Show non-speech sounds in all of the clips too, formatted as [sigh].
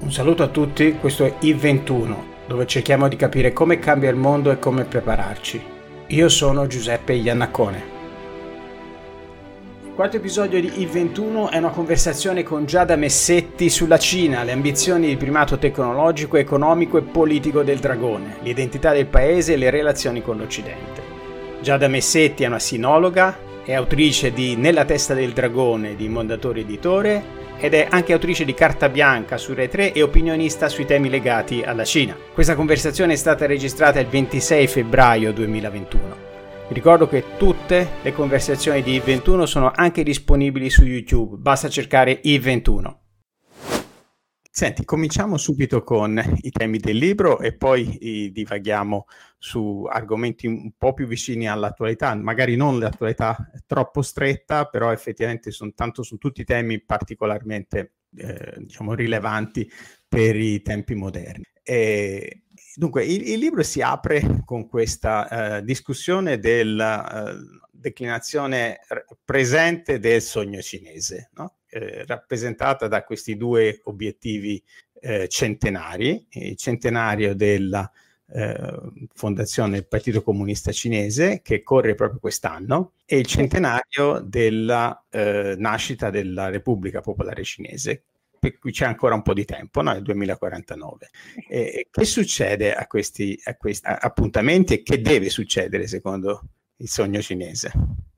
Un saluto a tutti, questo è I21, dove cerchiamo di capire come cambia il mondo e come prepararci. Io sono Giuseppe Iannacone. Il quarto episodio di I21 è una conversazione con Giada Messetti sulla Cina, le ambizioni di primato tecnologico, economico e politico del dragone, l'identità del paese e le relazioni con l'Occidente. Giada Messetti è una sinologa, è autrice di Nella testa del dragone di Mondadori Editore ed è anche autrice di Carta Bianca su Rai 3 e opinionista sui temi legati alla Cina. Questa conversazione è stata registrata il 26 febbraio 2021. Vi ricordo che tutte le conversazioni di I21 sono anche disponibili su YouTube, basta cercare I21. Senti, cominciamo subito con i temi del libro e poi divaghiamo su argomenti un po' più vicini all'attualità, magari non l'attualità troppo stretta, però effettivamente sono tanto su tutti temi particolarmente eh, diciamo, rilevanti per i tempi moderni. E, dunque, il, il, libro si apre con questa uh, discussione della uh, declinazione presente del sogno cinese, no? Eh, rappresentata da questi due obiettivi eh, centenari, il centenario della eh, fondazione del Partito Comunista Cinese che corre proprio quest'anno e il centenario della eh, nascita della Repubblica Popolare Cinese per cui c'è ancora un po' di tempo, no? nel 2049. E che succede a questi, a questi appuntamenti e che deve succedere secondo il sogno cinese?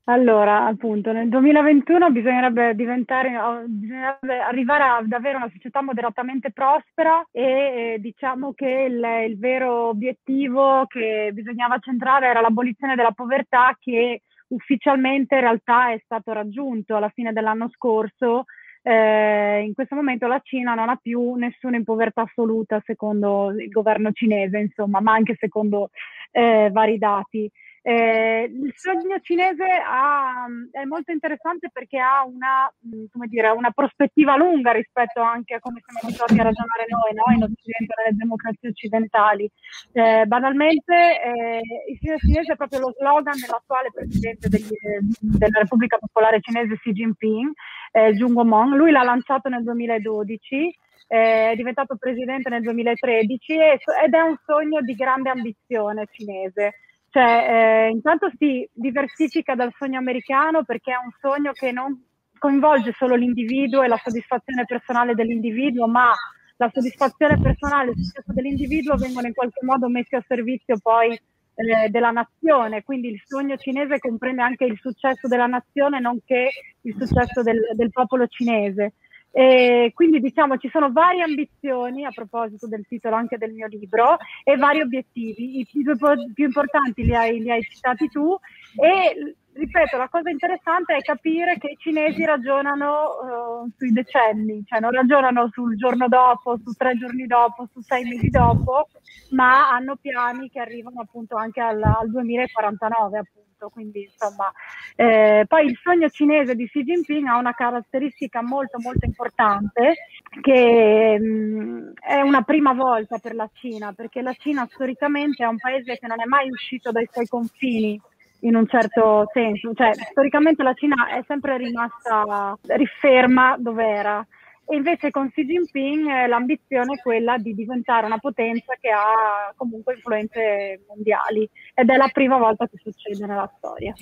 Allora, appunto, nel 2021 bisognerebbe diventare, bisognerebbe arrivare ad avere una società moderatamente prospera e eh, diciamo che il, il, vero obiettivo che bisognava centrare era l'abolizione della povertà che ufficialmente in realtà è stato raggiunto alla fine dell'anno scorso. Eh, in questo momento la Cina non ha più nessuno in povertà assoluta secondo il governo cinese, insomma, ma anche secondo eh, vari dati. Eh, il sogno cinese ha, è molto interessante perché ha una, mm, dire, una, prospettiva lunga rispetto anche a come siamo abituati a ragionare noi, no? in Occidente, nelle democrazie occidentali. Eh, banalmente, eh, il sogno cinese è proprio lo slogan dell'attuale presidente degli, della Repubblica Popolare Cinese Xi Jinping, eh, Jung Womong. Lui l'ha lanciato nel 2012 è diventato presidente nel 2013 ed è un sogno di grande ambizione cinese. Cioè, eh, intanto si diversifica dal sogno americano perché è un sogno che non coinvolge solo l'individuo e la soddisfazione personale dell'individuo, ma la soddisfazione personale e il successo dell'individuo vengono in qualche modo messi a servizio poi eh, della nazione, quindi il sogno cinese comprende anche il successo della nazione, nonché il successo del, del popolo cinese. E quindi diciamo ci sono varie ambizioni a proposito del titolo anche del mio libro e vari obiettivi. I due più importanti li hai, li hai citati tu e ripeto, la cosa interessante è capire che i cinesi ragionano uh, sui decenni, cioè non ragionano sul giorno dopo, su tre giorni dopo, su sei mesi dopo, ma hanno piani che arrivano appunto anche al, al 2049. Appunto tutto. Quindi, insomma, eh, poi il sogno cinese di Xi Jinping ha una caratteristica molto, molto importante, che mh, mm, è una prima volta per la Cina, perché la Cina storicamente è un paese che non è mai uscito dai suoi confini in un certo senso, cioè storicamente la Cina è sempre rimasta riferma dove era e invece con Xi Jinping eh, l'ambizione è quella di diventare una potenza che ha comunque influenze mondiali ed è la prima volta che succede nella storia.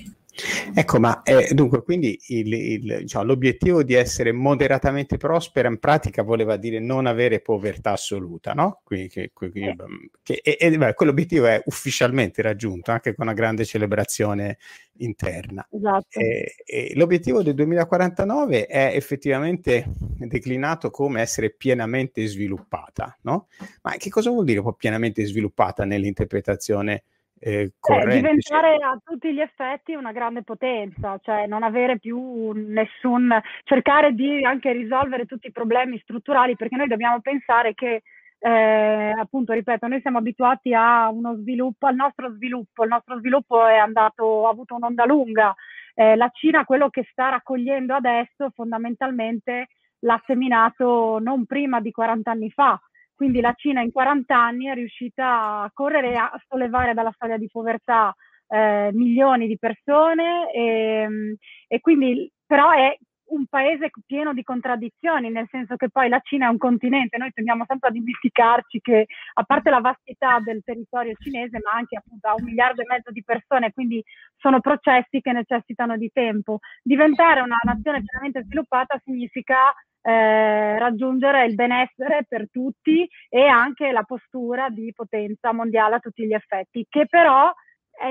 Ecco, ma eh, dunque, quindi il, il, diciamo, l'obiettivo di essere moderatamente prospera in pratica voleva dire non avere povertà assoluta, no? Quindi, che, che, che, e, e beh, quell'obiettivo è ufficialmente raggiunto anche con una grande celebrazione interna. Esatto. E, e l'obiettivo del 2049 è effettivamente declinato come essere pienamente sviluppata, no? Ma che cosa vuol dire pienamente sviluppata nell'interpretazione? Eh, corrente. diventare a tutti gli effetti una grande potenza, cioè non avere più nessun, cercare di anche risolvere tutti i problemi strutturali, perché noi dobbiamo pensare che eh, appunto, ripeto, noi siamo abituati a uno sviluppo, al nostro sviluppo, il nostro sviluppo è andato, ha avuto un'onda lunga. Eh, la Cina quello che sta raccogliendo adesso fondamentalmente l'ha seminato non prima di 40 anni fa, quindi la Cina in 40 anni è riuscita a correre e a sollevare dalla soglia di povertà eh, milioni di persone e, e, quindi però è un paese pieno di contraddizioni, nel senso che poi la Cina è un continente, noi tendiamo sempre a dimenticarci che a parte la vastità del territorio cinese, ma anche appunto a un miliardo e mezzo di persone, quindi sono processi che necessitano di tempo. Diventare una nazione pienamente sviluppata significa eh, raggiungere il benessere per tutti e anche la postura di potenza mondiale a tutti gli effetti, che però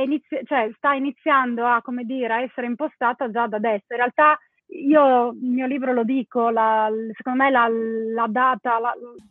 inizi- cioè, sta iniziando a, dire, a essere impostata già da adesso. In realtà io il mio libro lo dico, la, secondo me la, la, data,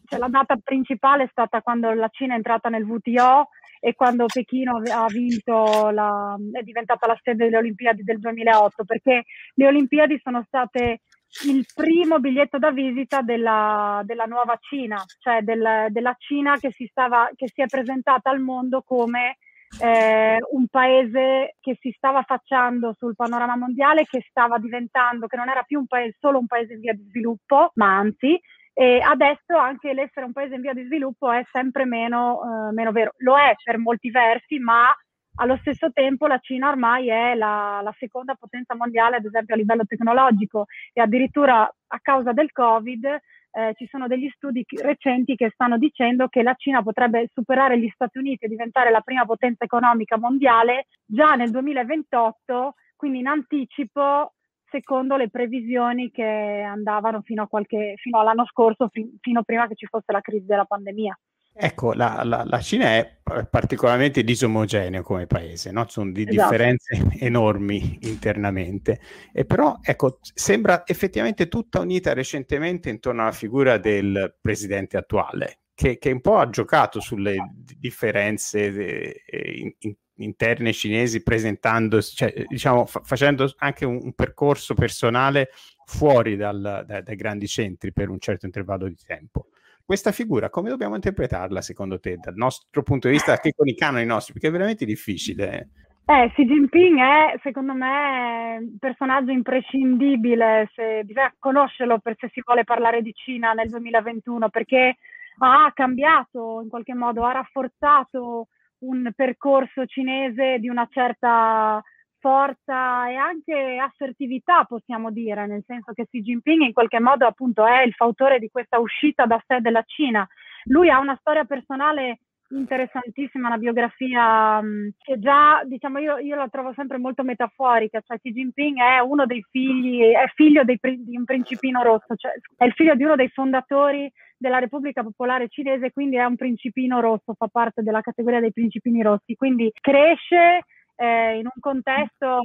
cioè la, data, principale è stata quando la Cina è entrata nel WTO e quando Pechino ha vinto, la, è diventata la sede delle Olimpiadi del 2008, perché le Olimpiadi sono state il primo biglietto da visita della, della nuova Cina, cioè del, della Cina che si, stava, che si è presentata al mondo come eh, un paese che si stava affacciando sul panorama mondiale, che stava diventando, che non era più un paese, solo un paese in via di sviluppo, ma anzi, e adesso anche l'essere un paese in via di sviluppo è sempre meno, eh, meno vero. Lo è per molti versi, ma allo stesso tempo la Cina ormai è la, la, seconda potenza mondiale, ad esempio a livello tecnologico, e addirittura a causa del Covid eh, ci sono degli studi recenti che stanno dicendo che la Cina potrebbe superare gli Stati Uniti e diventare la prima potenza economica mondiale già nel 2028, quindi in anticipo secondo le previsioni che andavano fino, qualche, fino all'anno scorso, fi, fino prima che ci fosse la crisi della pandemia. Ecco, la, la, la, Cina è particolarmente disomogeneo come paese, no? sono di esatto. differenze [laughs] enormi internamente, e però ecco, sembra effettivamente tutta unita recentemente intorno alla figura del presidente attuale, che, che un po' ha giocato sulle differenze de, in, in, interne cinesi, presentando, cioè, diciamo, fa, facendo anche un, un, percorso personale fuori dal, da, dai grandi centri per un certo intervallo di tempo. Questa figura come dobbiamo interpretarla secondo te dal nostro punto di vista, anche con i canoni nostri? Perché è veramente difficile. Eh, Xi Jinping è, secondo me, un personaggio imprescindibile, se, bisogna conoscerlo per se si vuole parlare di Cina nel 2021, perché ha cambiato in qualche modo, ha rafforzato un percorso cinese di una certa forza e anche assertività, possiamo dire, nel senso che Xi Jinping in qualche modo appunto è il fautore di questa uscita da sé della Cina. Lui ha una storia personale interessantissima, una biografia um, che già, diciamo, io, io, la trovo sempre molto metaforica, cioè Xi Jinping è uno dei figli, è figlio dei, di un principino rosso, cioè è il figlio di uno dei fondatori della Repubblica Popolare Cinese, quindi è un principino rosso, fa parte della categoria dei principini rossi, quindi cresce eh, in un contesto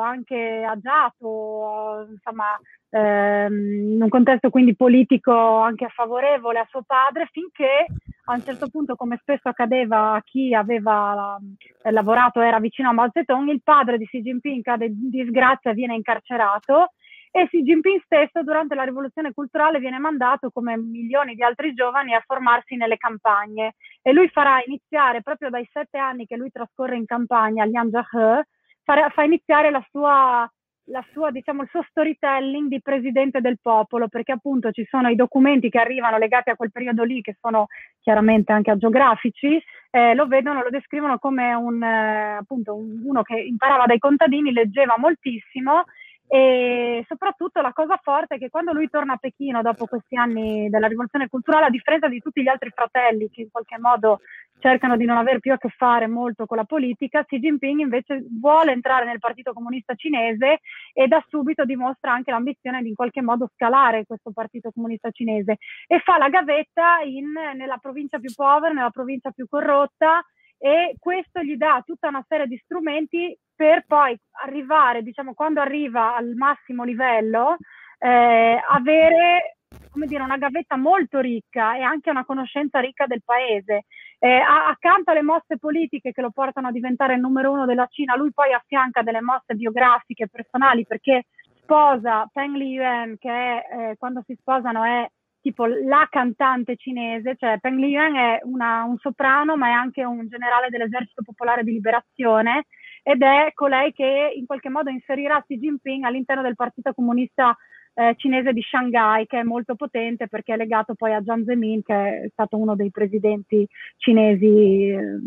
anche agiato, insomma, ehm, in un contesto quindi politico anche favorevole a suo padre, finché a un certo punto, come spesso accadeva a chi aveva eh, lavorato, era vicino a Mao Zedong, il padre di Xi Jinping cade in disgrazia viene incarcerato e Xi Jinping stesso durante la rivoluzione culturale viene mandato come milioni di altri giovani a formarsi nelle campagne. E lui farà iniziare proprio dai sette anni che lui trascorre in campagna a Lianjiahe, fa iniziare la sua, la sua, diciamo, il suo storytelling di presidente del popolo, perché appunto ci sono i documenti che arrivano legati a quel periodo lì, che sono chiaramente anche agiografici, eh, lo vedono, lo descrivono come un, eh, appunto un, uno che imparava dai contadini, leggeva moltissimo e soprattutto la cosa forte è che quando lui torna a Pechino dopo questi anni della rivoluzione culturale, a differenza di tutti gli altri fratelli che in qualche modo cercano di non avere più a che fare molto con la politica, Xi Jinping invece vuole entrare nel Partito Comunista Cinese e da subito dimostra anche l'ambizione di in qualche modo scalare questo Partito Comunista Cinese e fa la gavetta in, nella provincia più povera, nella provincia più corrotta e questo gli dà tutta una serie di strumenti per poi arrivare, diciamo, quando arriva al massimo livello, eh, avere come dire, una gavetta molto ricca e anche una conoscenza ricca del paese. Eh, accanto alle mosse politiche che lo portano a diventare il numero uno della Cina, lui poi affianca delle mosse biografiche, personali, perché sposa Peng Liyuan, che è, eh, quando si sposano è tipo la cantante cinese, cioè Peng Liyuan è una, un soprano ma è anche un generale dell'esercito popolare di liberazione ed è colei che in qualche modo inserirà Xi Jinping all'interno del Partito Comunista eh, cinese di Shanghai, che è molto potente perché è legato poi a Jiang Zemin, che è stato uno dei presidenti cinesi eh,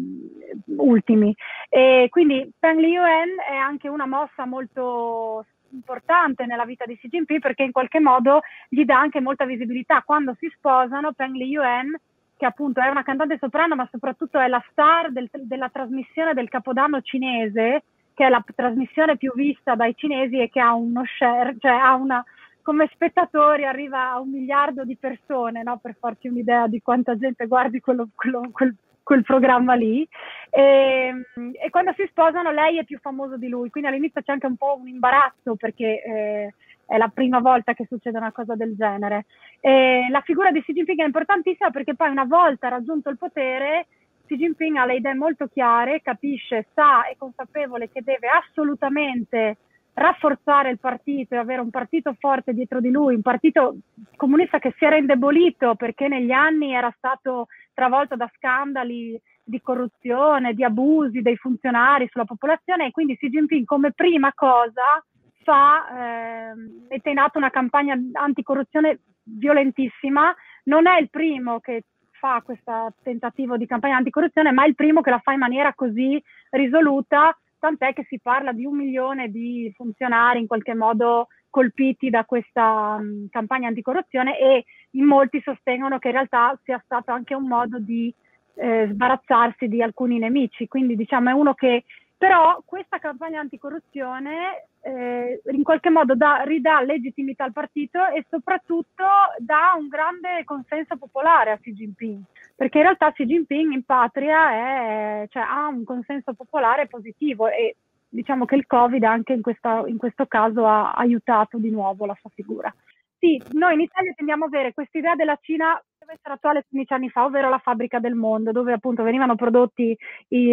ultimi. E quindi Peng Liyuan è anche una mossa molto importante nella vita di Xi Jinping perché in qualche modo gli dà anche molta visibilità. Quando si sposano, Peng Liyuan, che appunto è una cantante soprano, ma soprattutto è la star del, della trasmissione del Capodanno cinese, che è la trasmissione più vista dai cinesi e che ha uno share, cioè ha una, come spettatori arriva a un miliardo di persone, no? per farci un'idea di quanta gente guardi quello, quello, quel, quel, programma lì. E, e, quando si sposano lei è più famoso di lui, quindi all'inizio c'è anche un po' un imbarazzo perché eh, è la prima volta che succede una cosa del genere. E la figura di Xi Jinping è importantissima perché poi una volta raggiunto il potere Xi Jinping ha le idee molto chiare, capisce, sa, è consapevole che deve assolutamente rafforzare il partito e avere un partito forte dietro di lui, un partito comunista che si era indebolito perché negli anni era stato travolto da scandali di corruzione, di abusi dei funzionari sulla popolazione e quindi Xi Jinping come prima cosa fa, eh, mette in atto una campagna anticorruzione violentissima, non è il primo che fa questo tentativo di campagna anticorruzione, ma è il primo che la fa in maniera così risoluta tant'è che si parla di un milione di funzionari in qualche modo colpiti da questa um, campagna anticorruzione e in molti sostengono che in realtà sia stato anche un modo di eh, sbarazzarsi di alcuni nemici, quindi diciamo è uno che però questa campagna anticorruzione eh, in qualche modo dà, ridà legittimità al partito e soprattutto dà un grande consenso popolare a Xi Jinping, perché in realtà Xi Jinping in patria è, cioè, ha un consenso popolare positivo e diciamo che il Covid anche in, questa, in questo caso ha aiutato di nuovo la sua figura. Sì, noi in Italia tendiamo a avere questa idea della Cina deve essere attuale 15 anni fa, ovvero la fabbrica del mondo, dove appunto venivano prodotti i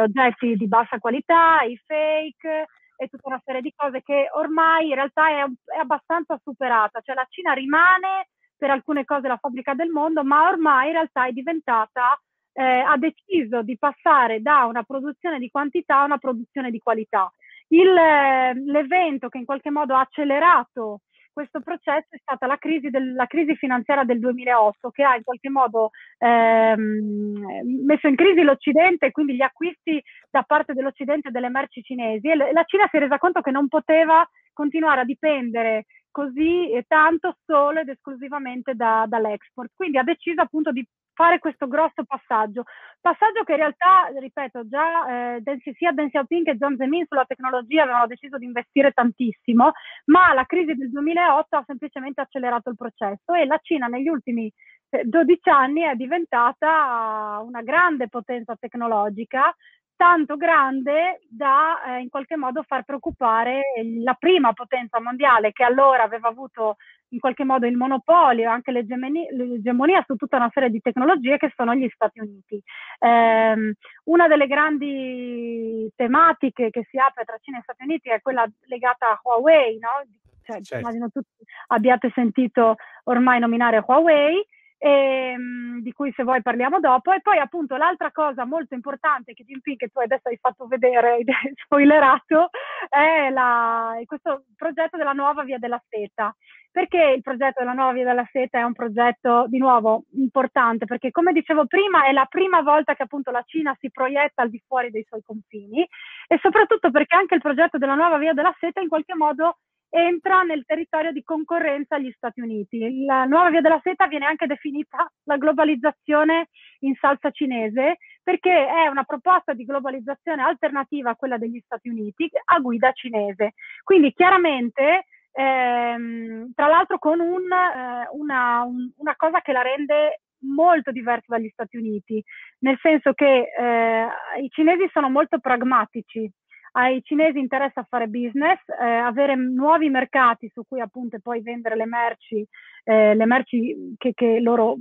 oggetti di bassa qualità, i fake e tutta una serie di cose che ormai in realtà è, è abbastanza superata, cioè la Cina rimane per alcune cose la fabbrica del mondo, ma ormai in realtà è diventata, eh, ha deciso di passare da una produzione di quantità a una produzione di qualità. Il, eh, l'evento che in qualche modo ha accelerato questo processo è stata la crisi, del, la crisi finanziaria del 2008 che ha in qualche modo ehm, messo in crisi l'Occidente e quindi gli acquisti da parte dell'Occidente delle merci cinesi e la Cina si è resa conto che non poteva continuare a dipendere così tanto solo ed esclusivamente da, dall'export. Quindi ha deciso appunto di fare questo grosso passaggio. Passaggio che in realtà, ripeto, già eh, sia Deng Xiaoping che Jiang Zemin sulla tecnologia avevano deciso di investire tantissimo, ma la crisi del 2008 ha semplicemente accelerato il processo e la Cina negli ultimi 12 eh, anni è diventata una grande potenza tecnologica tanto grande da eh, in qualche modo far preoccupare la prima potenza mondiale che allora aveva avuto in qualche modo il monopolio, anche l'egemonia, su tutta una serie di tecnologie che sono gli Stati Uniti. Eh, una delle grandi tematiche che si apre tra Cina e Stati Uniti è quella legata a Huawei, no? cioè, certo. immagino tutti abbiate sentito ormai nominare Huawei ehm, di cui se vuoi parliamo dopo. E poi appunto l'altra cosa molto importante che Jinping, che tu adesso hai fatto vedere, hai [laughs] spoilerato, è la, questo progetto della nuova via della seta. Perché il progetto della nuova via della seta è un progetto di nuovo importante? Perché come dicevo prima è la prima volta che appunto la Cina si proietta al di fuori dei suoi confini e soprattutto perché anche il progetto della nuova via della seta in qualche modo entra nel territorio di concorrenza agli Stati Uniti. La nuova via della seta viene anche definita la globalizzazione in salsa cinese perché è una proposta di globalizzazione alternativa a quella degli Stati Uniti a guida cinese. Quindi chiaramente, ehm, tra l'altro con un, eh, una, un, una cosa che la rende molto diversa dagli Stati Uniti, nel senso che eh, i cinesi sono molto pragmatici, ai cinesi interessa fare business, eh, avere nuovi mercati su cui appunto poi vendere le merci, eh, le merci che, che, loro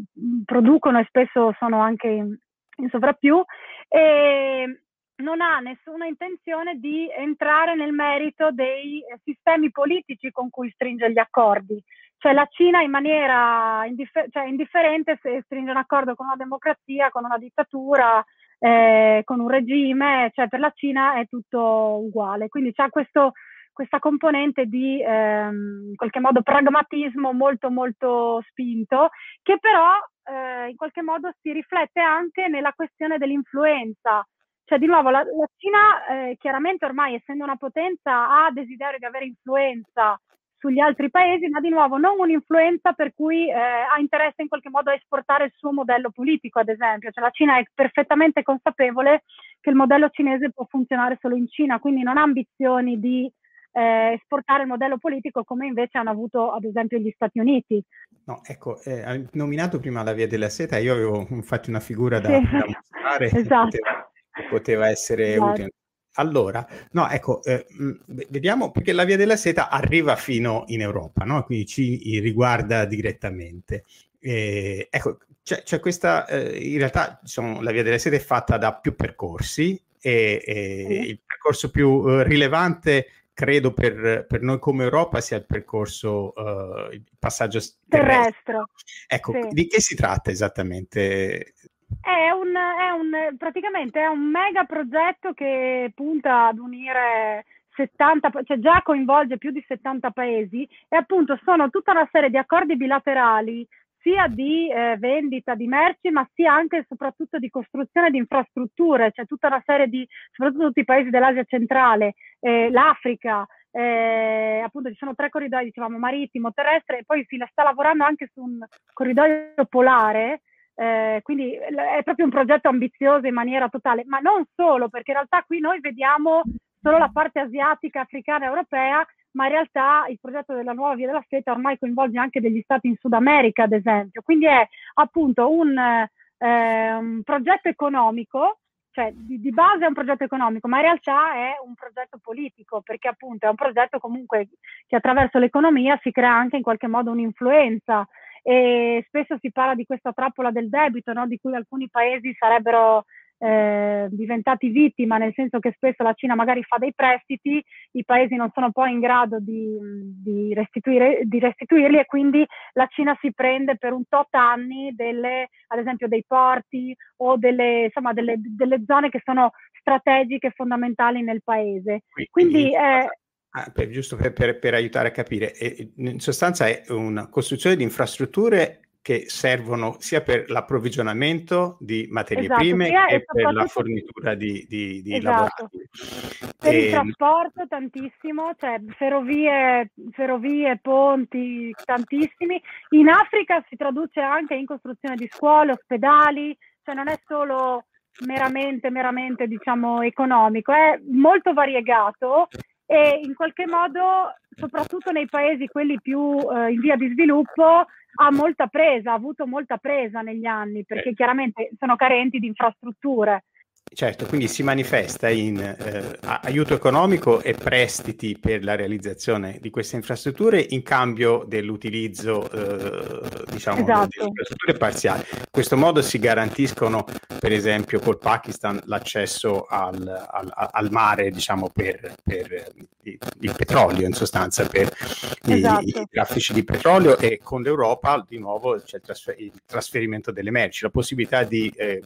producono e spesso sono anche in, in sovrappiù e non ha nessuna intenzione di entrare nel merito dei sistemi politici con cui stringe gli accordi. Cioè la Cina in maniera indiffer- cioè indifferente se stringe un accordo con una democrazia, con una dittatura, eh, con un regime, cioè per la Cina è tutto uguale. Quindi c'è questo, questa componente di ehm, in qualche modo pragmatismo molto molto spinto, che però eh, in qualche modo si riflette anche nella questione dell'influenza Cioè, di nuovo, la, la Cina eh, chiaramente ormai, essendo una potenza, ha desiderio di avere influenza sugli altri paesi, ma di nuovo non un'influenza per cui eh, ha interesse in qualche modo a esportare il suo modello politico, ad esempio. Cioè, la Cina è perfettamente consapevole che il modello cinese può funzionare solo in Cina, quindi non ha ambizioni di eh, esportare il modello politico come invece hanno avuto ad esempio gli Stati Uniti. No, ecco, eh, hai nominato prima la Via della Seta, io avevo infatti una figura da, sì. da mostrare [laughs] esatto. che, poteva, poteva essere esatto. utile. Allora, no, ecco, eh, vediamo perché la Via della Seta arriva fino in Europa, no? quindi ci riguarda direttamente. Eh, ecco, c'è, c'è questa, eh, in realtà diciamo, la Via della Seta è fatta da più percorsi e, e il percorso più eh, rilevante credo per, per, noi come Europa sia il percorso, uh, il passaggio terrestre. terrestre. Ecco, sì. di che si tratta esattamente? È un, è un, praticamente è un mega progetto che punta ad unire 70, cioè già coinvolge più di 70 paesi e appunto sono tutta una serie di accordi bilaterali sia di eh, vendita di merci, ma sia anche e soprattutto di costruzione di infrastrutture, cioè tutta una serie di, soprattutto tutti i paesi dell'Asia centrale, eh, l'Africa, eh, appunto ci sono tre corridoi, dicevamo marittimo, terrestre, e poi si sta lavorando anche su un corridoio polare, eh, quindi è proprio un progetto ambizioso in maniera totale, ma non solo, perché in realtà qui noi vediamo solo la parte asiatica, africana, europea, ma in realtà il progetto della nuova Via della Seta ormai coinvolge anche degli stati in Sud America, ad esempio. Quindi è appunto un, eh, un progetto economico, cioè di, di, base è un progetto economico, ma in realtà è un progetto politico, perché appunto è un progetto comunque che attraverso l'economia si crea anche in qualche modo un'influenza. E spesso si parla di questa trappola del debito, no? di cui alcuni paesi sarebbero eh, diventati vittima, nel senso che spesso la Cina magari fa dei prestiti, i paesi non sono poi in grado di, di, restituire, di restituirli e quindi la Cina si prende per un tot anni delle, ad esempio dei porti o delle, insomma, delle, delle zone che sono strategiche fondamentali nel paese. Quindi, quindi eh, Ah, per, giusto per, per, per, aiutare a capire, in sostanza è una costruzione di infrastrutture che servono sia per l'approvvigionamento di materie esatto, prime che per la fornitura di, di, di esatto. Per e... il trasporto tantissimo, cioè ferrovie, ferrovie, ponti tantissimi. In Africa si traduce anche in costruzione di scuole, ospedali, cioè non è solo meramente, meramente diciamo economico, è molto variegato e in qualche modo, soprattutto nei paesi quelli più eh, in via di sviluppo, ha molta presa, ha avuto molta presa negli anni perché eh. chiaramente sono carenti di infrastrutture. Certo, quindi si manifesta in eh, aiuto economico e prestiti per la realizzazione di queste infrastrutture in cambio dell'utilizzo eh, diciamo, esatto. delle infrastrutture parziali. In questo modo si garantiscono, per esempio, col Pakistan l'accesso al, al, al mare diciamo, per, per il, il, petrolio, in sostanza, per esatto. i, i, traffici di petrolio e con l'Europa di nuovo c'è il, trasfer- il trasferimento delle merci, la possibilità di eh,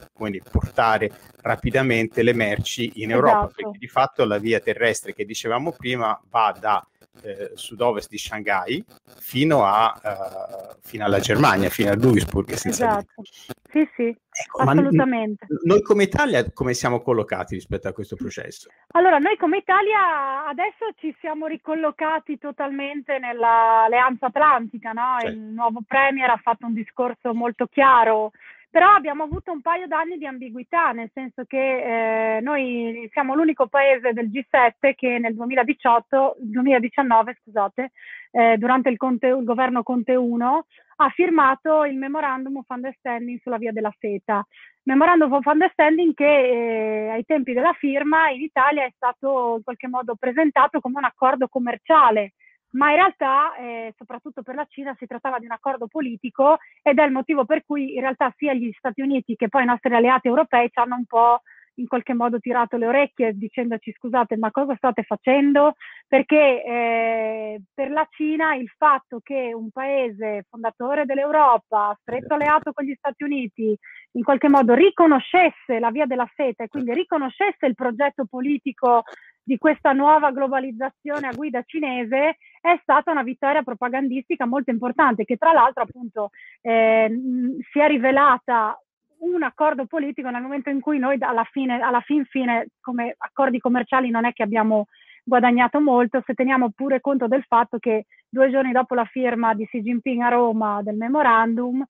portare rapidamente le merci in Europa, esatto. perché di fatto la via terrestre che dicevamo prima va da eh, sud-ovest di Shanghai fino, a, uh, fino, alla Germania, fino a Duisburg. Esatto. Sì, sì, ecco, assolutamente. N- noi come Italia come siamo collocati rispetto a questo processo? Allora, noi come Italia adesso ci siamo ricollocati totalmente nell'Alleanza Atlantica, no? Certo. Il nuovo Premier ha fatto un discorso molto chiaro però abbiamo avuto un paio d'anni di ambiguità, nel senso che eh, noi siamo l'unico paese del G7 che nel 2018, 2019 scusate, eh, durante il, Conte, il, governo Conte 1 ha firmato il Memorandum of Understanding sulla via della seta. Memorandum of Understanding che eh, ai tempi della firma in Italia è stato in qualche modo presentato come un accordo commerciale ma in realtà, eh, soprattutto per la Cina, si trattava di un accordo politico ed è il motivo per cui in realtà sia gli Stati Uniti che poi i nostri alleati europei ci hanno un po' in qualche modo tirato le orecchie dicendoci scusate ma cosa state facendo? Perché eh, per la Cina il fatto che un paese fondatore dell'Europa, stretto alleato con gli Stati Uniti, in qualche modo riconoscesse la via della seta e quindi riconoscesse il progetto politico di questa nuova globalizzazione a guida cinese è stata una vittoria propagandistica molto importante che tra l'altro appunto eh, si è rivelata un accordo politico nel momento in cui noi alla fine, alla fin fine, come accordi commerciali non è che abbiamo guadagnato molto, se teniamo pure conto del fatto che due giorni dopo la firma di Xi Jinping a Roma del memorandum,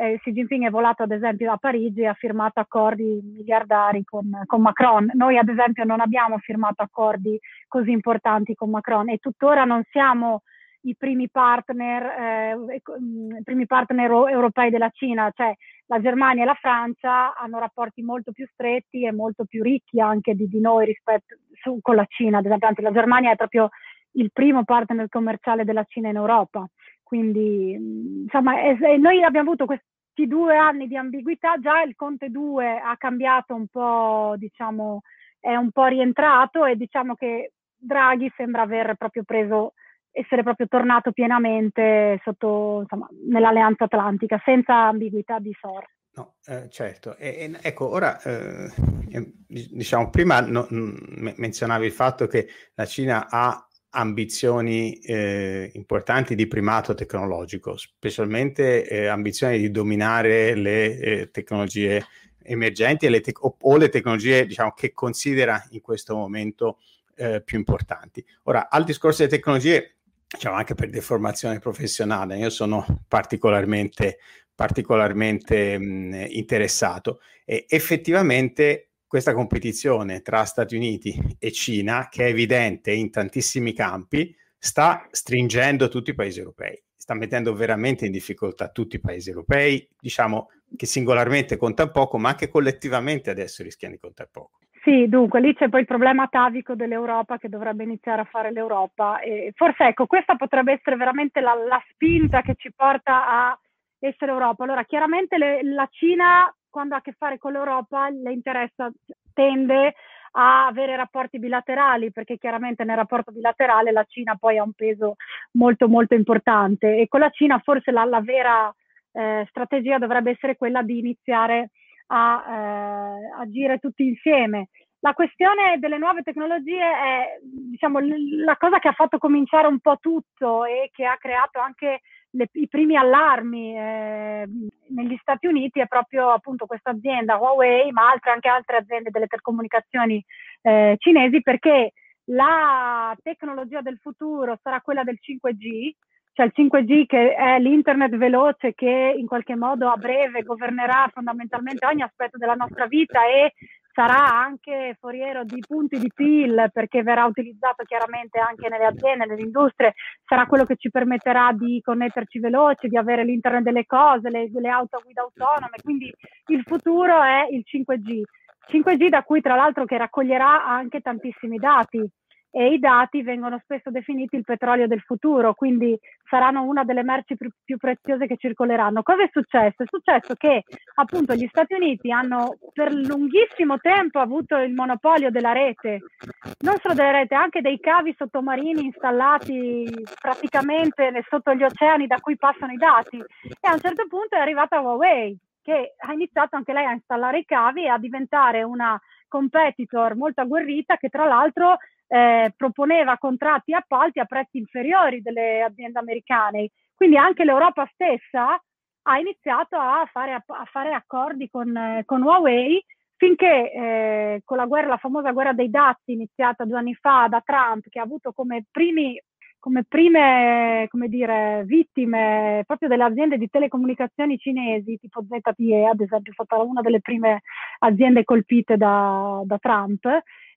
eh, Xi Jinping è volato ad esempio a Parigi e ha firmato accordi miliardari con, con, Macron. Noi ad esempio non abbiamo firmato accordi così importanti con Macron e tuttora non siamo i primi partner, eh, i primi partner europei della Cina, cioè la Germania e la Francia hanno rapporti molto più stretti e molto più ricchi anche di, di noi rispetto su, con la Cina, ad esempio la Germania è proprio il primo partner commerciale della Cina in Europa. Quindi, insomma, è, è, noi abbiamo avuto questi due anni di ambiguità, già il Conte 2 ha cambiato un po', diciamo, è un po' rientrato e diciamo che Draghi sembra aver proprio preso essere proprio tornato pienamente sotto, insomma, nell'Alleanza Atlantica, senza ambiguità di sorta. No, eh, certo. E, e, ecco, ora, eh, diciamo, prima no, m- menzionavi il fatto che la Cina ha ambizioni eh, importanti di primato tecnologico, specialmente eh, ambizioni di dominare le eh, tecnologie emergenti le te- o, le tecnologie diciamo, che considera in questo momento eh, più importanti. Ora, al discorso delle tecnologie, diciamo anche per deformazione professionale, io sono particolarmente, particolarmente mh, interessato e effettivamente questa competizione tra Stati Uniti e Cina, che è evidente in tantissimi campi, sta stringendo tutti i paesi europei, sta mettendo veramente in difficoltà tutti i paesi europei, diciamo che singolarmente conta poco, ma anche collettivamente adesso rischiano di contare poco. Sì, dunque lì c'è poi il problema atavico dell'Europa che dovrebbe iniziare a fare l'Europa e forse ecco questa potrebbe essere veramente la, la spinta che ci porta a essere Europa. Allora chiaramente le, la Cina quando ha a che fare con l'Europa le interessa, tende a avere rapporti bilaterali perché chiaramente nel rapporto bilaterale la Cina poi ha un peso molto molto importante e con la Cina forse la, la vera eh, strategia dovrebbe essere quella di iniziare a eh, agire tutti insieme. La questione delle nuove tecnologie è diciamo, la cosa che ha fatto cominciare un po' tutto e che ha creato anche le, i primi allarmi eh, negli Stati Uniti è proprio appunto questa azienda Huawei, ma altre, anche altre aziende delle telecomunicazioni eh, cinesi, perché la tecnologia del futuro sarà quella del 5G, cioè il 5G che è l'internet veloce che in qualche modo a breve governerà fondamentalmente ogni aspetto della nostra vita e sarà anche foriero di punti di PIL perché verrà utilizzato chiaramente anche nelle aziende, nelle industrie, sarà quello che ci permetterà di connetterci veloci, di avere l'internet delle cose, le, le auto a guida autonome, quindi il futuro è il 5G. 5G da cui tra l'altro che raccoglierà anche tantissimi dati, e i dati vengono spesso definiti il petrolio del futuro, quindi saranno una delle merci più, più, preziose che circoleranno. Cosa è successo? È successo che appunto gli Stati Uniti hanno per lunghissimo tempo avuto il monopolio della rete, non solo della rete, anche dei cavi sottomarini installati praticamente sotto gli oceani da cui passano i dati e a un certo punto è arrivata Huawei che ha iniziato anche lei a installare i cavi e a diventare una competitor molto agguerrita che tra l'altro eh, proponeva contratti e appalti a prezzi inferiori delle aziende americane. Quindi anche l'Europa stessa ha iniziato a fare, a fare accordi con, eh, con, Huawei finché eh, con la guerra, la famosa guerra dei dazi iniziata due anni fa da Trump, che ha avuto come primi come prime come dire, vittime proprio delle aziende di telecomunicazioni cinesi, tipo ZTE, ad esempio, è stata una delle prime aziende colpite da, da Trump,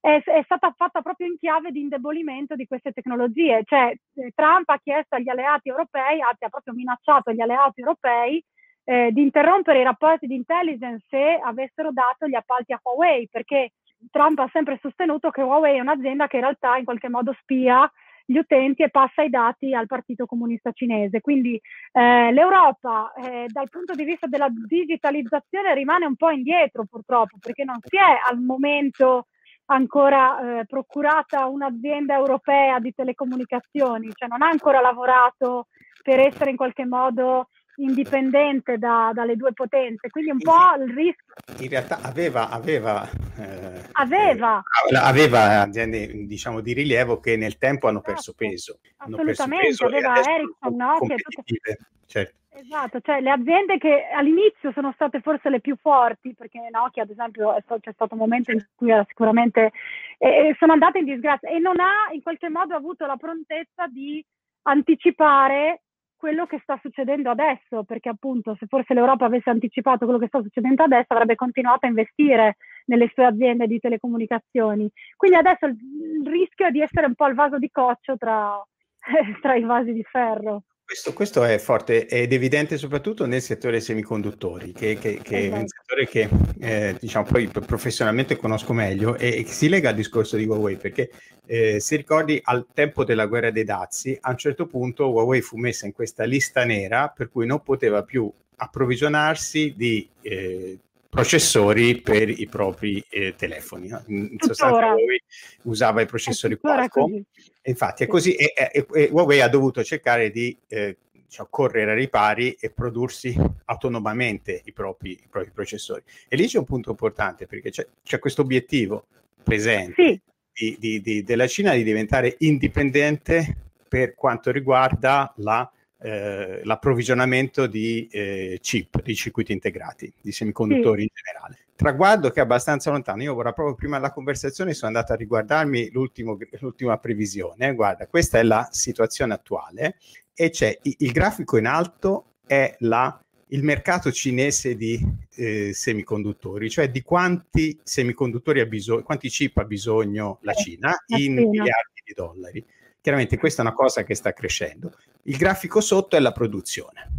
è, è, stata fatta proprio in chiave di indebolimento di queste tecnologie. Cioè, eh, Trump ha chiesto agli alleati europei, ha proprio minacciato gli alleati europei eh, di interrompere i rapporti di intelligence se avessero dato gli appalti a Huawei, perché Trump ha sempre sostenuto che Huawei è un'azienda che in realtà in qualche modo spia gli utenti e passa i dati al Partito Comunista Cinese. Quindi eh, l'Europa eh, dal punto di vista della digitalizzazione rimane un po' indietro purtroppo perché non si è al momento ancora eh, procurata un'azienda europea di telecomunicazioni, cioè non ha ancora lavorato per essere in qualche modo indipendente da, dalle due potenze, quindi un po' il rischio. In realtà aveva, aveva, eh, aveva. Eh, aveva aziende diciamo, di rilievo che nel tempo hanno perso certo. peso. Assolutamente, perso peso aveva Ericsson, no? Che tutte... certo. Esatto, cioè le aziende che all'inizio sono state forse le più forti, perché Nokia ad esempio c'è stato un momento in cui era sicuramente eh, sono andate in disgrazia e non ha in qualche modo avuto la prontezza di anticipare quello che sta succedendo adesso, perché appunto se forse l'Europa avesse anticipato quello che sta succedendo adesso avrebbe continuato a investire nelle sue aziende di telecomunicazioni. Quindi adesso il, rischio è di essere un po' il vaso di coccio tra, [laughs] tra i vasi di ferro. Questo, questo, è forte ed evidente soprattutto nel settore semiconduttori, che, che, che è un esatto. settore che eh, diciamo, poi professionalmente conosco meglio e, e, si lega al discorso di Huawei, perché eh, se ricordi al tempo della guerra dei dazi, a un certo punto Huawei fu messa in questa lista nera per cui non poteva più approvvigionarsi di eh, processori per i propri eh, telefoni. No? In sostanza Huawei usava i processori Qualcomm. Infatti è così e, e, e, Huawei ha dovuto cercare di eh, diciamo, correre ai ripari e prodursi autonomamente i propri, i propri, processori. E lì c'è un punto importante perché c'è, c'è questo obiettivo presente sì. di, di, di, della Cina di diventare indipendente per quanto riguarda la eh, l'approvvigionamento di eh, chip, di circuiti integrati, di semiconduttori sì. in generale. Traguardo che è abbastanza lontano. Io ora proprio prima della conversazione sono andato a riguardarmi l'ultima previsione. Guarda, questa è la situazione attuale e c'è il, grafico in alto è la, il mercato cinese di eh, semiconduttori, cioè di quanti semiconduttori ha bisogno, quanti chip ha bisogno la Cina in miliardi di dollari. Chiaramente questa è una cosa che sta crescendo. Il grafico sotto è la produzione.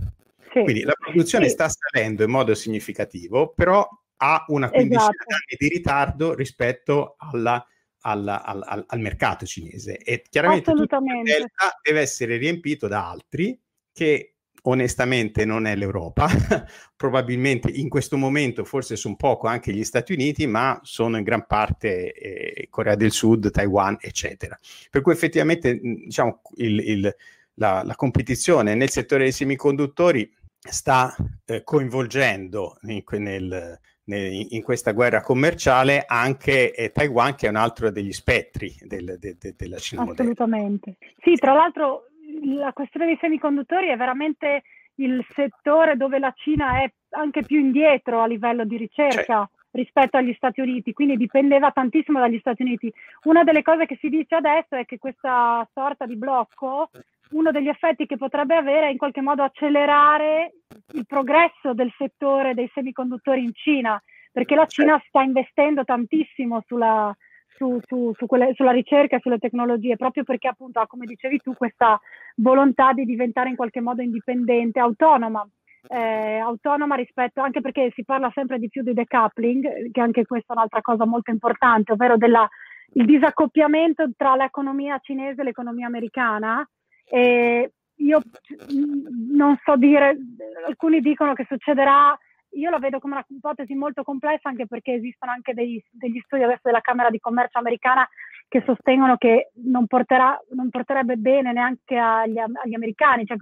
Sì. Quindi la produzione sì. sta salendo in modo significativo, però ha una quindicina esatto. d'anni di ritardo rispetto alla, alla, al, al, mercato cinese. E chiaramente il delta deve essere riempito da altri che onestamente non è l'Europa, [laughs] probabilmente in questo momento forse sono poco anche gli Stati Uniti, ma sono in gran parte eh, Corea del Sud, Taiwan, eccetera. Per cui effettivamente diciamo, il, il, la, la, competizione nel settore dei semiconduttori sta eh, coinvolgendo in, nel, nel, in, questa guerra commerciale anche eh, Taiwan, che è un altro degli spettri del, de, de, della Cina. Assolutamente. Moderna. Sì, tra l'altro la questione dei semiconduttori è veramente il settore dove la Cina è anche più indietro a livello di ricerca certo. rispetto agli Stati Uniti, quindi dipendeva tantissimo dagli Stati Uniti. Una delle cose che si dice adesso è che questa sorta di blocco, uno degli effetti che potrebbe avere è in qualche modo accelerare il progresso del settore dei semiconduttori in Cina, perché la Cina certo. sta investendo tantissimo sulla, su, su, su quelle, sulla ricerca e sulle tecnologie, proprio perché appunto ha, come dicevi tu, questa volontà di diventare in qualche modo indipendente, autonoma. Eh, autonoma rispetto anche perché si parla sempre di più di decoupling, che anche questa è un'altra cosa molto importante, ovvero del disaccoppiamento tra l'economia cinese e l'economia americana. E io non so dire, alcuni dicono che succederà io la vedo come una ipotesi molto complessa anche perché esistono anche dei, degli studi adesso della Camera di Commercio americana che sostengono che non, porterà, non porterebbe bene neanche agli, agli americani, cioè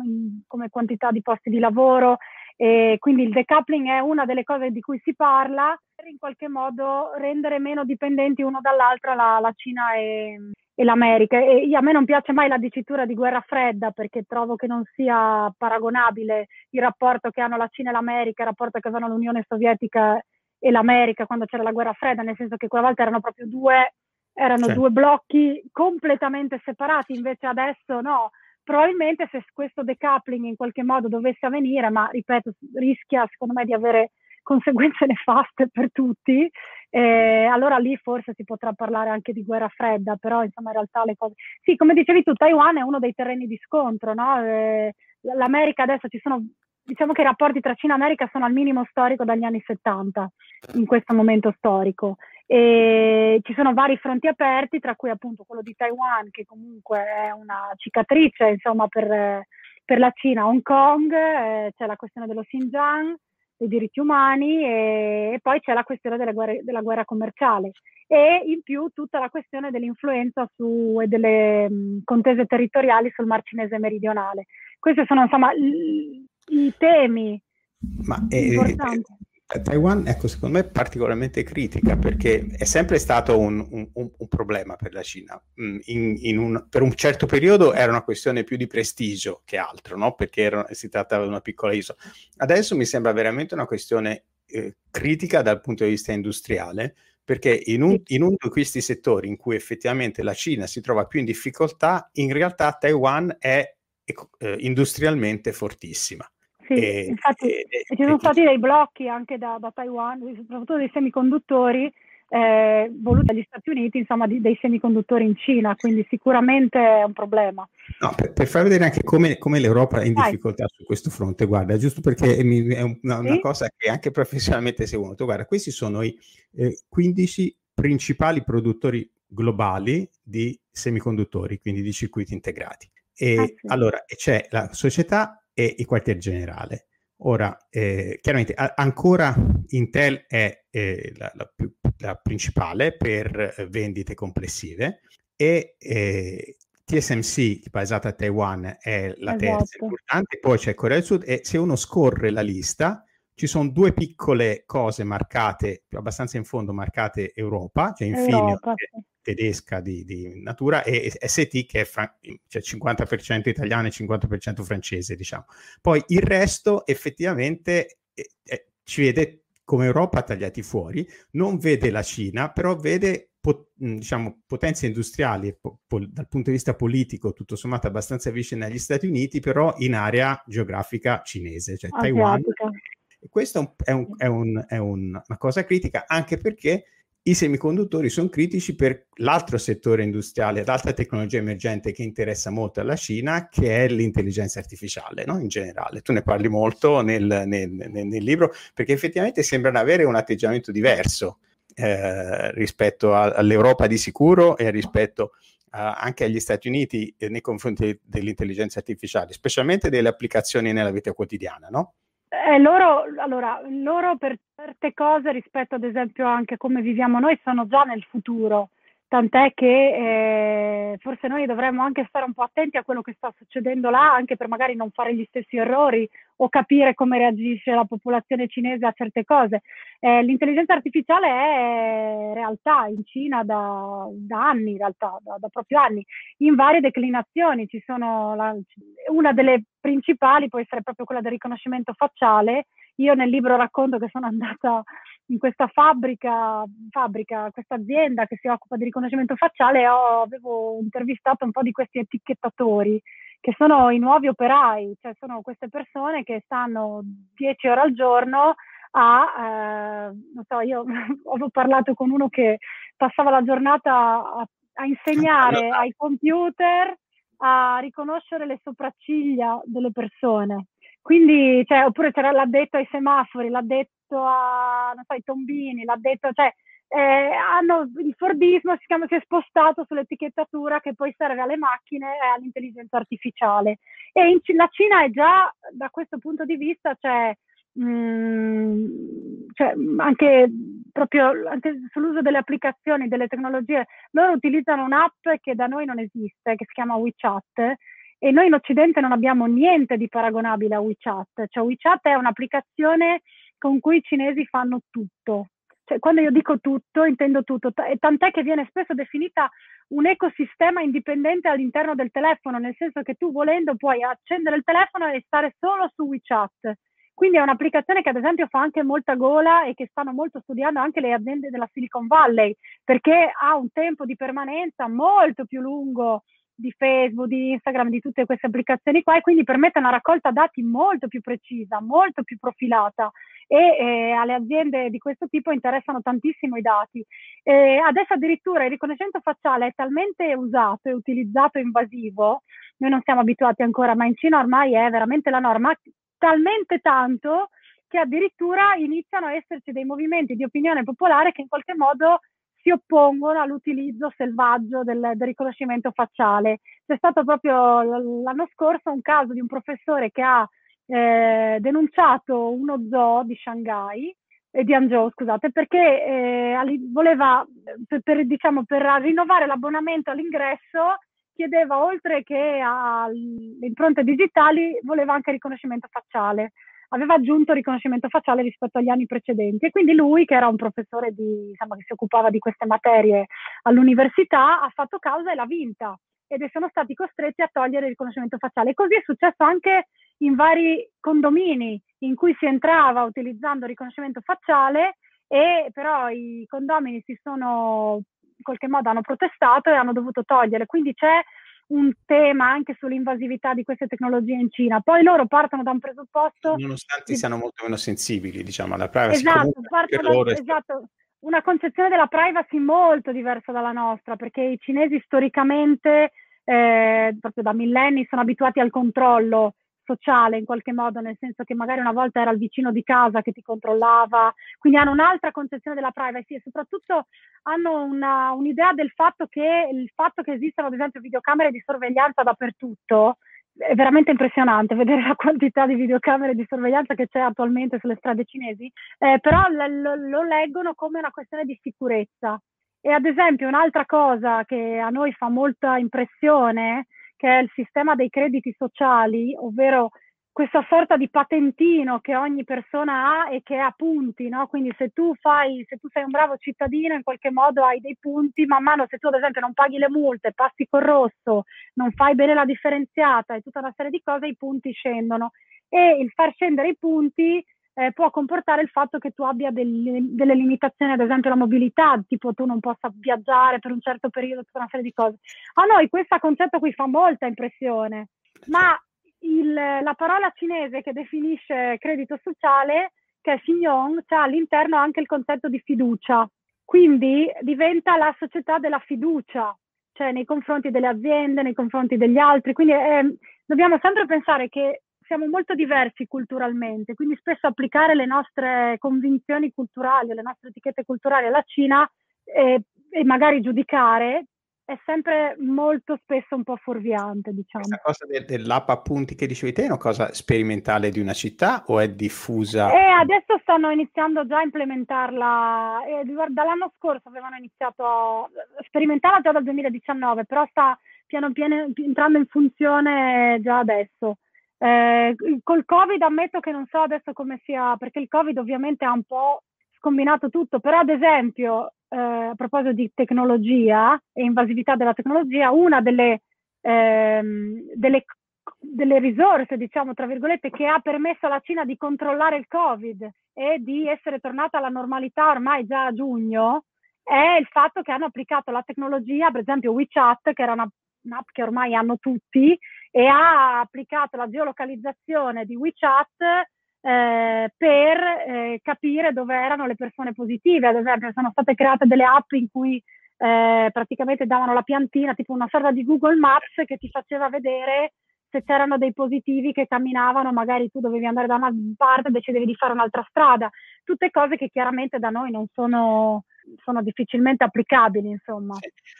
come quantità di posti di lavoro. E quindi il decoupling è una delle cose di cui si parla per in qualche modo rendere meno dipendenti uno dall'altro la, la Cina e, e l'America. E a me non piace mai la dicitura di guerra fredda perché trovo che non sia paragonabile il rapporto che hanno la Cina e l'America, il rapporto che avevano l'Unione Sovietica e l'America quando c'era la guerra fredda, nel senso che quella volta erano proprio due, erano sì. due blocchi completamente separati, invece adesso no. Probabilmente se questo decoupling in qualche modo dovesse avvenire, ma ripeto, rischia secondo me di avere conseguenze [laughs] nefaste per tutti, eh, allora lì forse si potrà parlare anche di guerra fredda, però insomma in realtà le cose... Sì, come dicevi tu, Taiwan è uno dei terreni di scontro, no? eh, L'America adesso ci sono, diciamo che i rapporti tra Cina e America sono al minimo storico dagli anni 70, in questo momento storico. E ci sono vari fronti aperti, tra cui appunto quello di Taiwan, che comunque è una cicatrice, insomma, per, per la Cina, Hong Kong, eh, c'è la questione dello Xinjiang, dei diritti umani e, e poi c'è la questione della guerra, della guerra, commerciale e in più tutta la questione dell'influenza su, e delle mh, contese territoriali sul Mar Cinese meridionale. Questi sono insomma i, i temi Ma, eh, importanti. Taiwan, ecco, secondo me è particolarmente critica perché è sempre stato un, un, un problema per la Cina. Mm, in, in un, per un certo periodo era una questione più di prestigio che altro, no? perché era, si trattava di una piccola isola. Adesso mi sembra veramente una questione eh, critica dal punto di vista industriale, perché in, un, in uno di questi settori in cui effettivamente la Cina si trova più in difficoltà, in realtà Taiwan è eh, industrialmente fortissima. Sì, e, infatti e, e, ci sono stati dei blocchi anche da, da Taiwan, soprattutto dei semiconduttori, eh, voluti dagli Stati Uniti, insomma, di, dei semiconduttori in Cina, quindi sicuramente è un problema. No, per, per far vedere anche come, come l'Europa è in Vai. difficoltà su questo fronte, guarda, giusto perché è, è una, una sì? cosa che anche professionalmente seguo, guarda, questi sono i eh, 15 principali produttori globali di semiconduttori, quindi di circuiti integrati. E ah, sì. allora c'è la società e il quartier generale. Ora, eh, chiaramente a- ancora Intel è eh, la, la, più, la, principale per eh, vendite complessive e eh, TSMC, basata a Taiwan, è la esatto. terza importante, poi c'è Corea del Sud e se uno scorre la lista ci sono due piccole cose marcate, abbastanza in fondo marcate Europa, cioè Infineon, Europa, sì tedesca di, di, natura e ST che è fra- cioè 50% italiano e 50% francese, diciamo. Poi il resto effettivamente eh, eh, ci vede come Europa tagliati fuori, non vede la Cina, però vede po- diciamo, potenze industriali po- po- dal punto di vista politico tutto sommato abbastanza vicine agli Stati Uniti, però in area geografica cinese, cioè Taiwan. E questo è, un, è, un, è un, una cosa critica anche perché i semiconduttori sono critici per l'altro settore industriale, l'altra tecnologia emergente che interessa molto alla Cina, che è l'intelligenza artificiale, no? in generale. Tu ne parli molto nel, nel, nel, nel libro, perché effettivamente sembrano avere un atteggiamento diverso eh, rispetto a, all'Europa di sicuro e rispetto a, anche agli Stati Uniti eh, nei confronti dell'intelligenza artificiale, specialmente delle applicazioni nella vita quotidiana, no? Eh, loro, allora, loro per certe cose rispetto ad esempio anche come viviamo noi sono già nel futuro, tant'è che eh, forse noi dovremmo anche stare un po' attenti a quello che sta succedendo là, anche per magari non fare gli stessi errori o capire come reagisce la popolazione cinese a certe cose. Eh, l'intelligenza artificiale è realtà in Cina da, da anni, in realtà, da, da, proprio anni, in varie declinazioni. La, una delle principali può essere proprio quella del riconoscimento facciale. Io nel libro racconto che sono andata in questa fabbrica, fabbrica, questa azienda che si occupa di riconoscimento facciale, ho, avevo intervistato un po' di questi etichettatori che sono i nuovi operai, cioè sono queste persone che stanno 10 ore al giorno a, eh, non so, io [laughs] ho parlato con uno che passava la giornata a, a insegnare ai computer a riconoscere le sopracciglia delle persone. Quindi, cioè, oppure c'era l'addetto ai semafori, l'addetto a, non so, ai tombini, l'addetto, cioè, eh, hanno, il Fordismo si, chiama, si è spostato sull'etichettatura che poi serve alle macchine e all'intelligenza artificiale. E in, la Cina è già, da questo punto di vista, cioè, mm, cioè anche proprio anche sull'uso delle applicazioni, delle tecnologie, loro utilizzano un'app che da noi non esiste, che si chiama WeChat, e noi in Occidente non abbiamo niente di paragonabile a WeChat. Cioè WeChat è un'applicazione con cui i cinesi fanno tutto, cioè, quando io dico tutto, intendo tutto, t- tant'è che viene spesso definita un ecosistema indipendente all'interno del telefono, nel senso che tu volendo puoi accendere il telefono e stare solo su WeChat. Quindi è un'applicazione che ad esempio fa anche molta gola e che stanno molto studiando anche le aziende della Silicon Valley, perché ha un tempo di permanenza molto più lungo di Facebook, di Instagram, di tutte queste applicazioni qua e quindi permette una raccolta dati molto più precisa, molto più profilata e eh, alle aziende di questo tipo interessano tantissimo i dati. Eh, adesso addirittura il riconoscimento facciale è talmente usato e utilizzato invasivo, noi non siamo abituati ancora, ma in Cina ormai è veramente la norma, talmente tanto che addirittura iniziano a esserci dei movimenti di opinione popolare che in qualche modo si oppongono all'utilizzo selvaggio del, del, riconoscimento facciale. C'è stato proprio l'anno scorso un caso di un professore che ha eh, denunciato uno zoo di Shanghai, eh, di Hangzhou, scusate, perché eh, voleva, per, per, diciamo, per rinnovare l'abbonamento all'ingresso, chiedeva oltre che alle impronte digitali, voleva anche riconoscimento facciale. Aveva aggiunto riconoscimento facciale rispetto agli anni precedenti e quindi lui, che era un professore di, insomma, che si occupava di queste materie all'università, ha fatto causa e l'ha vinta ed sono stati costretti a togliere il riconoscimento facciale. Così è successo anche in vari condomini in cui si entrava utilizzando il riconoscimento facciale e però i condomini si sono in qualche modo hanno protestato e hanno dovuto togliere. Quindi c'è un tema anche sull'invasività di queste tecnologie in Cina. Poi loro partono da un presupposto... Nonostante di... siano molto meno sensibili, diciamo, alla privacy. Esatto, partono da, esatto, una concezione della privacy molto diversa dalla nostra, perché i cinesi storicamente, eh, proprio da millenni, sono abituati al controllo sociale in qualche modo, nel senso che magari una volta era il vicino di casa che ti controllava, quindi hanno un'altra concezione della privacy e soprattutto hanno una, un'idea del fatto che il fatto che esistano ad esempio videocamere di sorveglianza dappertutto è veramente impressionante vedere [laughs] la quantità di videocamere di sorveglianza che c'è attualmente sulle strade cinesi, eh, però lo, lo leggono come una questione di sicurezza. E ad esempio un'altra cosa che a noi fa molta impressione che è il sistema dei crediti sociali, ovvero questa sorta di patentino che ogni persona ha e che ha punti, no? Quindi se tu fai, se tu sei un bravo cittadino, in qualche modo hai dei punti, man mano se tu ad esempio non paghi le multe, passi col rosso, non fai bene la differenziata e tutta una serie di cose, i punti scendono. E il far scendere i punti eh, può comportare il fatto che tu abbia delle, delle, limitazioni, ad esempio la mobilità, tipo tu non possa viaggiare per un certo periodo, tutta una serie di cose. A noi questo concetto qui fa molta impressione, ma il, la parola cinese che definisce credito sociale, che è Xingyong, ha all'interno anche il concetto di fiducia. Quindi diventa la società della fiducia, cioè nei confronti delle aziende, nei confronti degli altri. Quindi eh, dobbiamo sempre pensare che siamo molto diversi culturalmente, quindi spesso applicare le nostre convinzioni culturali, le nostre etichette culturali alla Cina e, e magari giudicare è sempre molto spesso un po' fuorviante, diciamo. Questa cosa de- dell'app appunti che dicevi te è una cosa sperimentale di una città o è diffusa? Eh, adesso stanno iniziando già a implementarla, eh, dall'anno scorso avevano iniziato a sperimentarla già dal 2019, però sta piano piano entrando in funzione già adesso. Eh, col Covid ammetto che non so adesso come sia, perché il Covid ovviamente ha un po' scombinato tutto, però ad esempio, eh, a proposito di tecnologia e invasività della tecnologia, una delle, ehm, delle, delle risorse, diciamo, tra virgolette, che ha permesso alla Cina di controllare il Covid e di essere tornata alla normalità ormai già a giugno, è il fatto che hanno applicato la tecnologia, per esempio WeChat, che era una un'app che ormai hanno tutti, e ha applicato la geolocalizzazione di WeChat eh, per eh, capire dove erano le persone positive. Ad esempio, sono state create delle app in cui eh, praticamente davano la piantina, tipo una sorta di Google Maps che ti faceva vedere se c'erano dei positivi che camminavano, magari tu dovevi andare da una parte e decidevi di fare un'altra strada. Tutte cose che chiaramente da noi non sono, sono difficilmente applicabili, insomma.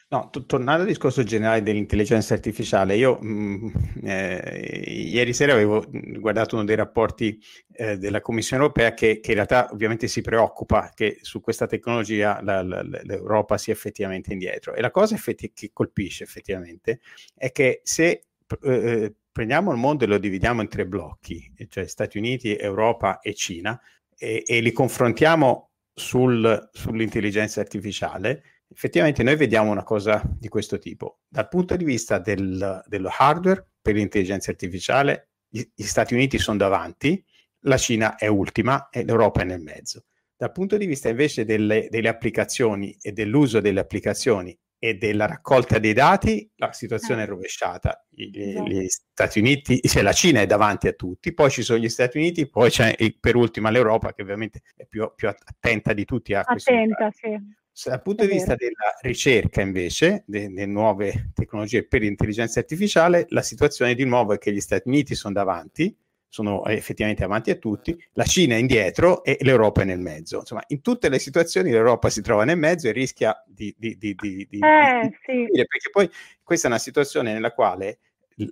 No, t- tornando al discorso generale dell'intelligenza artificiale, io mh, mm, eh, ieri sera avevo guardato uno dei rapporti eh, della Commissione europea che, che, in realtà ovviamente si preoccupa che su questa tecnologia la, la, l'Europa sia effettivamente indietro. E la cosa effetti- che colpisce effettivamente è che se eh, prendiamo il mondo e lo dividiamo in tre blocchi, cioè Stati Uniti, Europa e Cina, e, e li confrontiamo sul, sull'intelligenza artificiale, effettivamente noi vediamo una cosa di questo tipo. Dal punto di vista del, dello hardware per l'intelligenza artificiale, gli, gli Stati Uniti sono davanti, la Cina è ultima e l'Europa è nel mezzo. Dal punto di vista invece delle, delle applicazioni e dell'uso delle applicazioni e della raccolta dei dati, la situazione è eh. rovesciata. Gli, gli, Stati Uniti, cioè la Cina è davanti a tutti, poi ci sono gli Stati Uniti, poi c'è per ultima l'Europa che ovviamente è più, più attenta di tutti a questo. Attenta, sì. Dal punto è di vista della ricerca, invece, delle nuove tecnologie per l'intelligenza artificiale, la situazione di nuovo è che gli Stati Uniti sono davanti, sono effettivamente avanti a tutti, la Cina è indietro e l'Europa è nel mezzo. Insomma, in tutte le situazioni l'Europa si trova nel mezzo e rischia di, di, di, di, di, eh, sì. perché poi questa è una situazione nella quale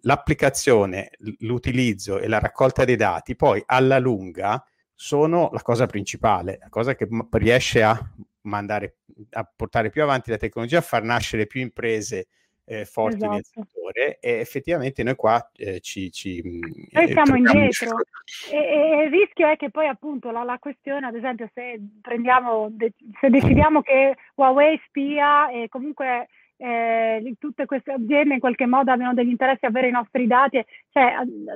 l'applicazione, l'utilizzo e la raccolta dei dati poi alla lunga sono la cosa principale, la cosa che riesce a mandare a portare più avanti la tecnologia, a far nascere più imprese eh, forti esatto. nel settore e effettivamente noi qua eh, ci, ci noi eh, siamo indietro e, e, il rischio è che poi appunto la, la questione ad esempio se prendiamo de- se decidiamo che Huawei spia e comunque eh, tutte queste aziende in qualche modo abbiano degli interessi a avere i nostri dati cioè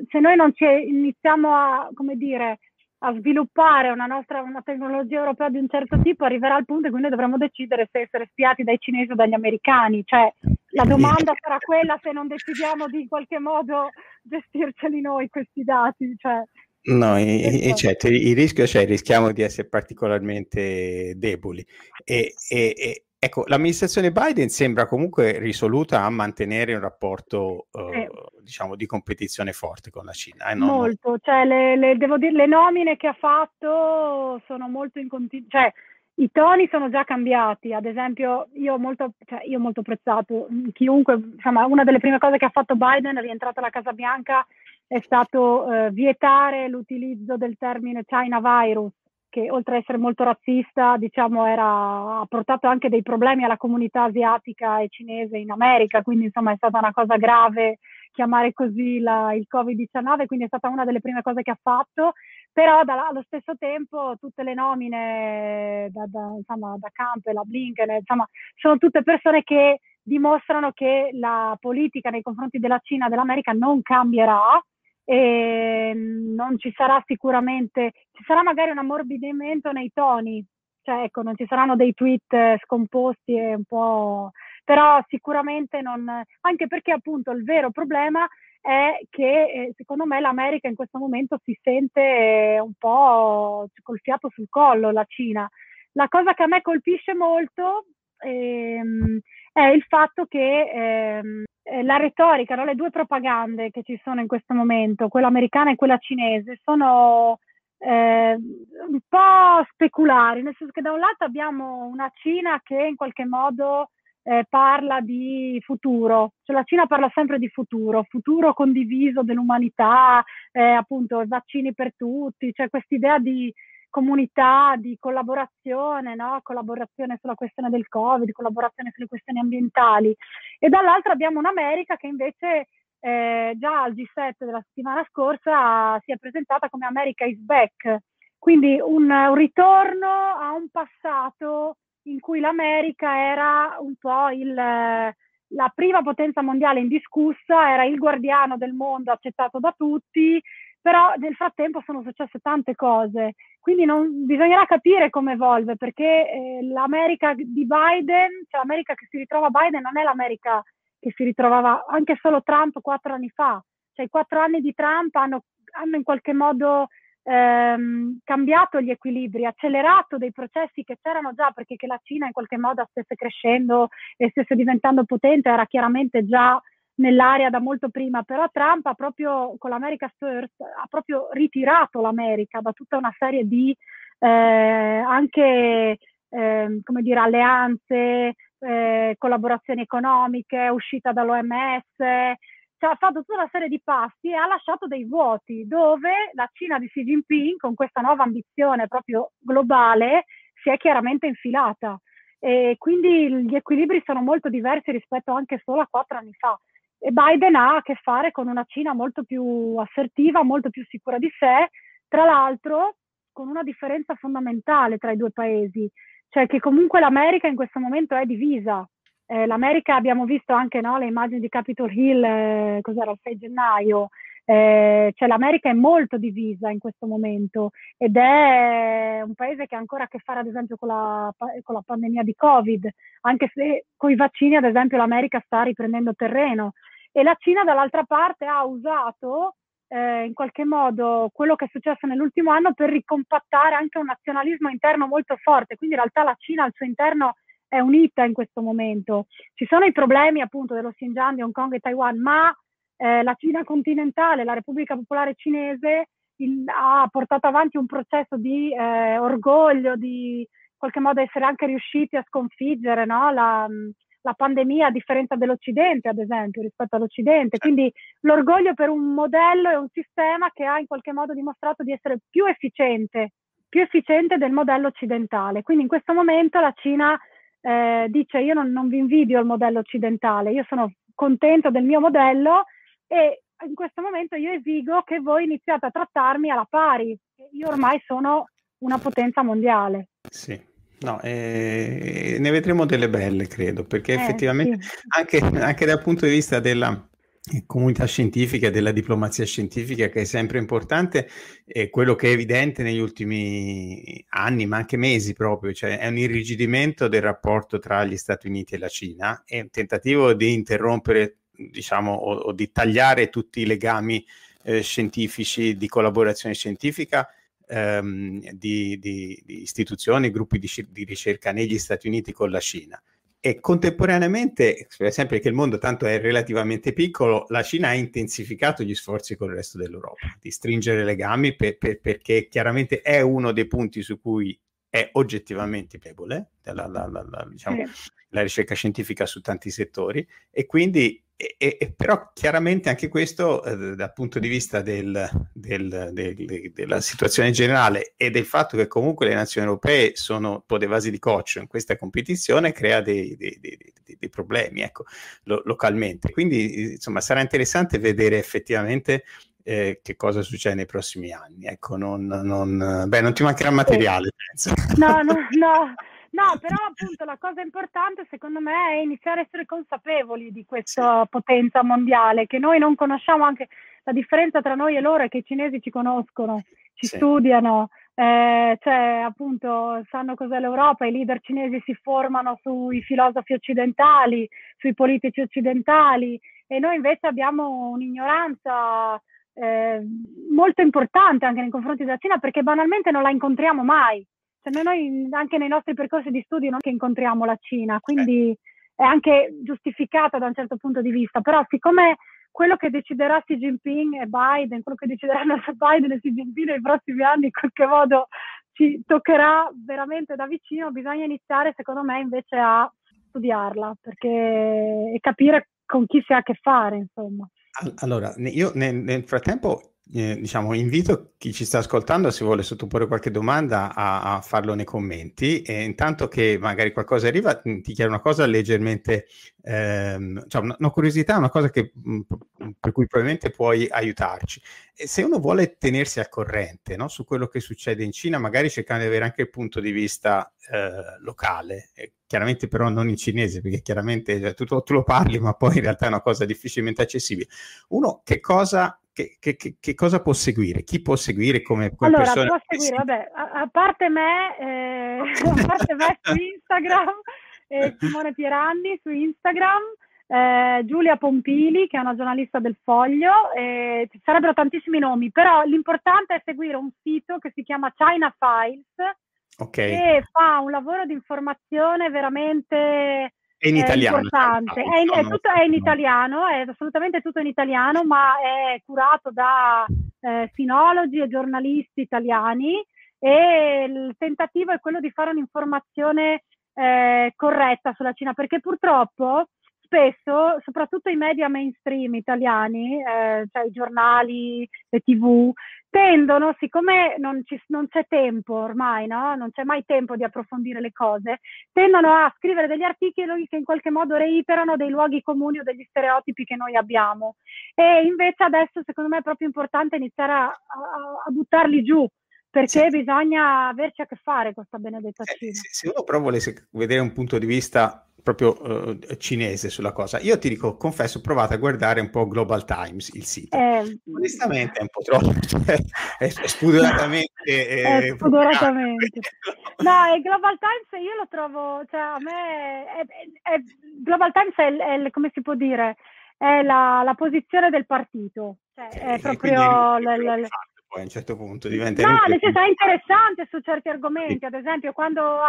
se noi non ci iniziamo a come dire a sviluppare una nostra una tecnologia europea di un certo tipo arriverà al punto in cui noi dovremo decidere se essere spiati dai cinesi o dagli americani. Cioè, la domanda sarà quella se non decidiamo di in qualche modo gestirceli noi questi dati. Cioè, No, e, e certo, il rischio c'è, rischiamo di essere particolarmente deboli. E, e, ecco, l'amministrazione Biden sembra comunque risoluta a mantenere un rapporto, eh, diciamo, di competizione forte con la Cina. Eh? Non... Molto, cioè, le, le, devo dire, le nomine che ha fatto sono molto in continuo, cioè, i toni sono già cambiati, ad esempio io ho molto, cioè, io molto apprezzato, chiunque, insomma, una delle prime cose che ha fatto Biden, rientrato alla Casa Bianca, è stato eh, vietare l'utilizzo del termine China virus, che oltre ad essere molto razzista, diciamo, era, ha portato anche dei problemi alla comunità asiatica e cinese in America, quindi insomma è stata una cosa grave chiamare così la, il Covid-19, quindi è stata una delle prime cose che ha fatto, però da, allo stesso tempo tutte le nomine da, da, insomma, da Campbell a Blinken, insomma, sono tutte persone che dimostrano che la politica nei confronti della Cina e dell'America non cambierà, e non ci sarà sicuramente, ci sarà magari un ammorbidimento nei toni, cioè ecco, non ci saranno dei tweet scomposti e un po', però sicuramente non, anche perché appunto il vero problema è che eh, secondo me l'America in questo momento si sente eh, un po' col fiato sul collo, la Cina. La cosa che a me colpisce molto ehm, è il fatto che ehm, eh, la retorica, no? le due propagande che ci sono in questo momento, quella americana e quella cinese, sono eh, un po' speculari, nel senso che da un lato abbiamo una Cina che in qualche modo eh, parla di futuro, cioè la Cina parla sempre di futuro, futuro condiviso dell'umanità, eh, appunto vaccini per tutti, cioè quest'idea di comunità di collaborazione, no? collaborazione sulla questione del Covid, collaborazione sulle questioni ambientali. E dall'altra abbiamo un'America che invece eh, già al G7 della settimana scorsa si è presentata come America is back, quindi un, un ritorno a un passato in cui l'America era un po' il, la prima potenza mondiale indiscussa, era il guardiano del mondo accettato da tutti, però nel frattempo sono successe tante cose, quindi non, bisognerà capire come evolve, perché eh, l'America di Biden, cioè l'America che si ritrova Biden non è l'America che si ritrovava anche solo Trump quattro anni fa, cioè i quattro anni di Trump hanno, hanno in qualche modo ehm, cambiato gli equilibri, accelerato dei processi che c'erano già, perché che la Cina in qualche modo stesse crescendo e stesse diventando potente era chiaramente già nell'area da molto prima, però Trump ha proprio con l'America First ha proprio ritirato l'America da tutta una serie di eh, anche eh, come dire alleanze, eh, collaborazioni economiche, uscita dall'OMS, cioè, ha fatto tutta una serie di passi e ha lasciato dei vuoti dove la Cina di Xi Jinping con questa nuova ambizione proprio globale si è chiaramente infilata. E quindi gli equilibri sono molto diversi rispetto anche solo a quattro anni fa e Biden ha a che fare con una Cina molto più assertiva, molto più sicura di sé, tra l'altro con una differenza fondamentale tra i due paesi, cioè che comunque l'America in questo momento è divisa. Eh, L'America abbiamo visto anche no, le immagini di Capitol Hill, eh, cos'era il 6 gennaio, eh, cioè l'America è molto divisa in questo momento ed è un paese che ha ancora a che fare ad esempio con la, con la pandemia di Covid, anche se con i vaccini ad esempio l'America sta riprendendo terreno e la Cina dall'altra parte ha usato eh, in qualche modo quello che è successo nell'ultimo anno per ricompattare anche un nazionalismo interno molto forte, quindi in realtà la Cina al suo interno è unita in questo momento. Ci sono i problemi appunto dello Xinjiang, di Hong Kong e Taiwan, ma eh, la Cina continentale, la Repubblica Popolare Cinese il, ha portato avanti un processo di eh, orgoglio, di in qualche modo essere anche riusciti a sconfiggere no? la, la pandemia a differenza dell'Occidente, ad esempio, rispetto all'Occidente. Quindi l'orgoglio per un modello e un sistema che ha in qualche modo dimostrato di essere più efficiente, più efficiente del modello occidentale. Quindi in questo momento la Cina eh, dice io non, non, vi invidio il modello occidentale, io sono contento del mio modello e in questo momento io esigo che voi iniziate a trattarmi alla pari. Io ormai sono una potenza mondiale. Sì. No, eh, ne vedremo delle belle, credo, perché eh, effettivamente sì. [laughs] anche, anche, dal punto di vista della comunità scientifica e della diplomazia scientifica, che è sempre importante, è quello che è evidente negli ultimi anni, ma anche mesi proprio, cioè è un irrigidimento del rapporto tra gli Stati Uniti e la Cina, è un tentativo di interrompere, diciamo, o, o di tagliare tutti i legami eh, scientifici, di collaborazione scientifica ehm, di, di, di, istituzioni, gruppi di, di, ricerca negli Stati Uniti con la Cina. E contemporaneamente, per esempio, che il mondo tanto è relativamente piccolo, la Cina ha intensificato gli sforzi con il resto dell'Europa di stringere legami per, per, perché chiaramente è uno dei punti su cui è oggettivamente debole, la, la, la, diciamo, sì. la ricerca scientifica su tanti settori, e quindi e, e, però chiaramente anche questo eh, dal punto di vista del, del, del, della situazione generale e del fatto che comunque le nazioni europee sono un po' dei vasi di coccio in questa competizione crea dei, dei, dei, dei problemi ecco, lo, localmente. Quindi insomma sarà interessante vedere effettivamente eh, che cosa succede nei prossimi anni. Ecco, non, non, beh, non ti mancherà materiale, penso. No, no, [laughs] no. No, però appunto la cosa importante secondo me è iniziare a essere consapevoli di questa potenza mondiale, che noi non conosciamo anche la differenza tra noi e loro è che i cinesi ci conoscono, ci sì. studiano, eh, cioè appunto sanno cos'è l'Europa, i leader cinesi si formano sui filosofi occidentali, sui politici occidentali e noi invece abbiamo un'ignoranza eh, molto importante anche nei confronti della Cina perché banalmente non la incontriamo mai. Cioè, noi anche nei nostri percorsi di studio non che incontriamo la Cina, quindi eh. è anche giustificata da un certo punto di vista, però siccome quello che deciderà Xi Jinping e Biden, quello che decideranno [laughs] Biden e Xi Jinping nei prossimi anni in qualche modo ci toccherà veramente da vicino, bisogna iniziare secondo me invece a studiarla perché, e capire con chi si ha a che fare, insomma. Allora, io nel, nel frattempo eh, diciamo, invito chi ci sta ascoltando, se vuole sottoporre qualche domanda, a, a, farlo nei commenti. E intanto che magari qualcosa arriva, mm, ti chiedo una cosa leggermente, ehm, cioè una, una, curiosità, una cosa che, mh, mm, per cui probabilmente puoi aiutarci. E se uno vuole tenersi al corrente no, su quello che succede in Cina, magari cercando di avere anche il punto di vista eh, locale, eh, chiaramente però non in cinese, perché chiaramente cioè, tu, tu lo parli, ma poi in realtà è una cosa difficilmente accessibile. Uno, che cosa che, che, che, cosa può seguire? Chi può seguire come, come allora, persona? Può seguire, vabbè, a, a, parte me, eh, [laughs] a parte me su Instagram, eh, [laughs] Simone Pieranni su Instagram, eh, Giulia Pompili, che è una giornalista del Foglio, eh, ci sarebbero tantissimi nomi, però l'importante è seguire un sito che si chiama China Files, okay. che fa un lavoro di informazione veramente è in italiano. Importante. È, in, è, tutto, è in italiano, è assolutamente tutto in italiano, ma è curato da eh, sinologi e giornalisti italiani e il tentativo è quello di fare un'informazione eh, corretta sulla Cina, perché purtroppo spesso, soprattutto i media mainstream italiani, eh, cioè i giornali, le tv, tendono, siccome non, ci, non c'è tempo ormai, no? non c'è mai tempo di approfondire le cose, tendono a scrivere degli articoli che in qualche modo reiterano dei luoghi comuni o degli stereotipi che noi abbiamo. E invece adesso secondo me è proprio importante iniziare a, a, a buttarli giù, perché sì. bisogna averci a che fare con questa benedetta eh, Cina. Eh, se, se uno però volesse vedere un punto di vista proprio uh, cinese sulla cosa. Io ti dico, confesso, ho provato a guardare un po' Global Times, il sito. Eh, Onestamente è un po' troppo, [laughs] cioè, è, è spudoratamente... [laughs] è eh, spudoratamente. no, il Global Times io lo trovo, cioè a me... È, è, Global Times è, come si può dire, è la, la posizione del partito. Cioè, è proprio... L, l, l, poi a un certo punto diventa... No, nel senso è interessante su certi argomenti, sì. ad esempio quando,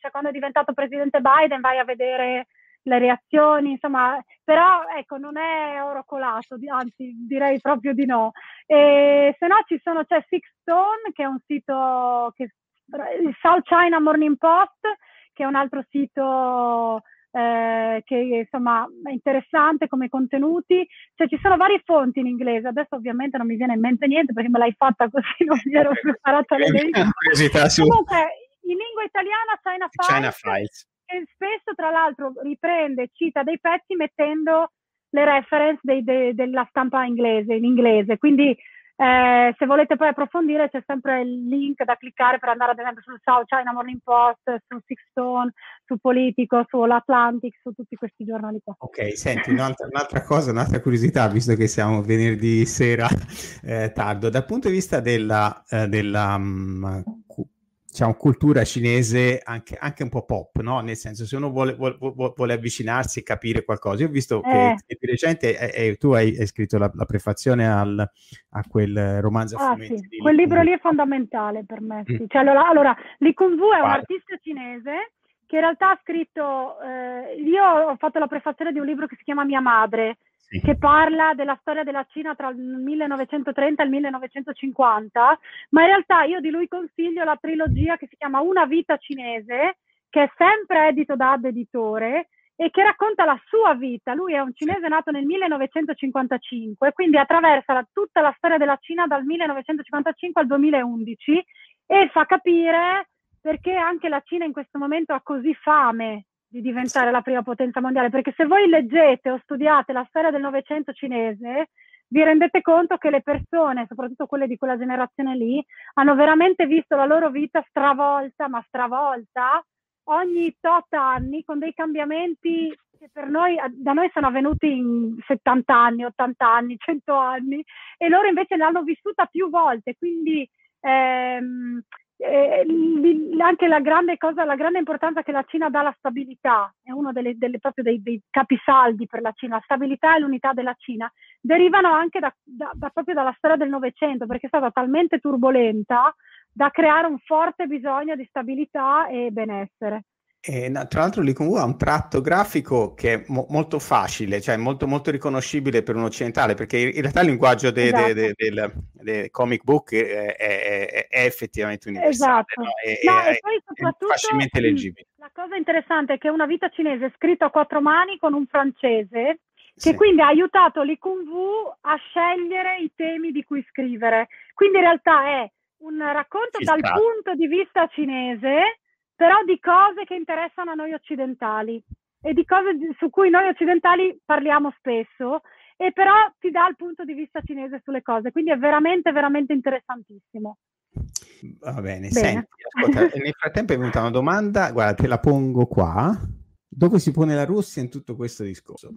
cioè, quando è diventato presidente Biden vai a vedere le reazioni, insomma, però ecco, non è oro colato, anzi direi proprio di no. E, se no ci sono, c'è Six Stone, che è un sito, che, il South China Morning Post, che è un altro sito eh, che insomma è interessante come contenuti, cioè ci sono varie fonti in inglese, adesso ovviamente non mi viene in mente niente perché me l'hai fatta così, non mi ero [laughs] preparata le leggi. [laughs] Comunque in lingua italiana China Files, China Files. che spesso tra l'altro riprende, cita dei pezzi mettendo le reference dei, de, della stampa inglese, in inglese. Quindi eh, se volete poi approfondire c'è sempre il link da cliccare per andare ad esempio sul South China Morning Post, su Six Stone, su Politico, su l'Atlantic, su tutti questi giornali qua. Ok, senti, un'altra, un'altra cosa, un'altra curiosità, visto che siamo venerdì sera eh, tardo, dal punto di vista della, eh, della um, diciamo, cultura cinese anche, anche, un po' pop, no? Nel senso, se uno vuole, vuole, vuole avvicinarsi e capire qualcosa. Io ho visto eh. che, di recente eh, tu hai, hai scritto la, la prefazione al, a quel romanzo ah, sì. Quel libro lì è fondamentale per me. Sì. Mm. Cioè, allora, allora, Li Kung Wu è un artista cinese che in realtà ha scritto, eh, io ho fatto la prefazione di un libro che si chiama Mia madre, sì. che parla della storia della Cina tra il 1930 e il 1950, ma in realtà io di lui consiglio la trilogia che si chiama Una vita cinese, che è sempre edito da Ad Editore e che racconta la sua vita. Lui è un cinese nato nel 1955, quindi attraversa la, tutta la storia della Cina dal 1955 al 2011 e fa capire perché anche la Cina in questo momento ha così fame di diventare la prima potenza mondiale, perché se voi leggete o studiate la storia del Novecento cinese, vi rendete conto che le persone, soprattutto quelle di quella generazione lì, hanno veramente visto la loro vita stravolta, ma stravolta, ogni tot anni, con dei cambiamenti che per noi, da noi sono avvenuti in 70 anni, 80 anni, 100 anni, e loro invece ne hanno vissuta più volte, quindi ehm, eh, anche la grande cosa, la grande importanza che la Cina dà alla stabilità, è uno delle, delle, dei, dei, capisaldi per la Cina, la stabilità e l'unità della Cina, derivano anche da, da, da, proprio dalla storia del Novecento, perché è stata talmente turbolenta da creare un forte bisogno di stabilità e benessere. E, tra l'altro l'Icon ha un tratto grafico che è mo- molto facile, cioè molto, molto riconoscibile per un occidentale, perché in realtà il linguaggio de, esatto. de, de, del comic book è, è, è, effettivamente universale, esatto. no? È, no, e poi facilmente leggibile. La cosa interessante è che è una vita cinese scritta a quattro mani con un francese, che sì. quindi ha aiutato l'Ikun Wu a scegliere i temi di cui scrivere. Quindi in realtà è un racconto Ci dal sta. punto di vista cinese però di cose che interessano a noi occidentali e di cose su cui noi occidentali parliamo spesso e però ti dà il punto di vista cinese sulle cose, quindi è veramente, veramente interessantissimo. Va bene, bene. Senti, ascolta, [laughs] nel frattempo è venuta una domanda, guarda, te la pongo qua. Dove si pone la Russia in tutto questo discorso?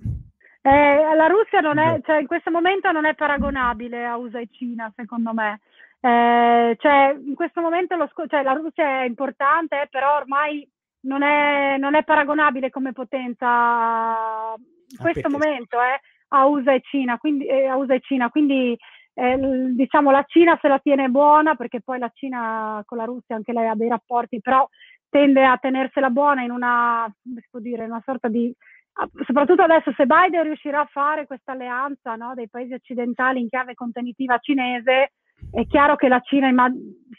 Eh, la Russia non è, cioè, in questo momento non è paragonabile a USA e Cina, secondo me. Eh, cioè, in questo momento lo, cioè, la Russia è importante, però ormai non è, non è paragonabile come potenza in questo momento eh, a USA e Cina. Quindi, eh, USA e Cina, quindi eh, diciamo la Cina se la tiene buona perché poi la Cina con la Russia anche lei ha dei rapporti, però tende a tenersela buona in una, dire, una sorta di soprattutto adesso se Biden riuscirà a fare questa alleanza no, dei paesi occidentali in chiave contenitiva cinese, è chiaro che la Cina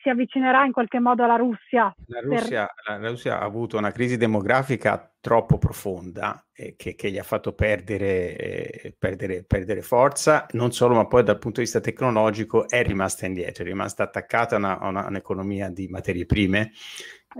si avvicinerà in qualche modo alla Russia. La Russia, per... la Russia ha avuto una crisi demografica troppo profonda eh, che, che, gli ha fatto perdere, eh, perdere, perdere, forza, non solo, ma poi dal punto di vista tecnologico è rimasta indietro, è rimasta attaccata a, una, a una, un'economia di materie prime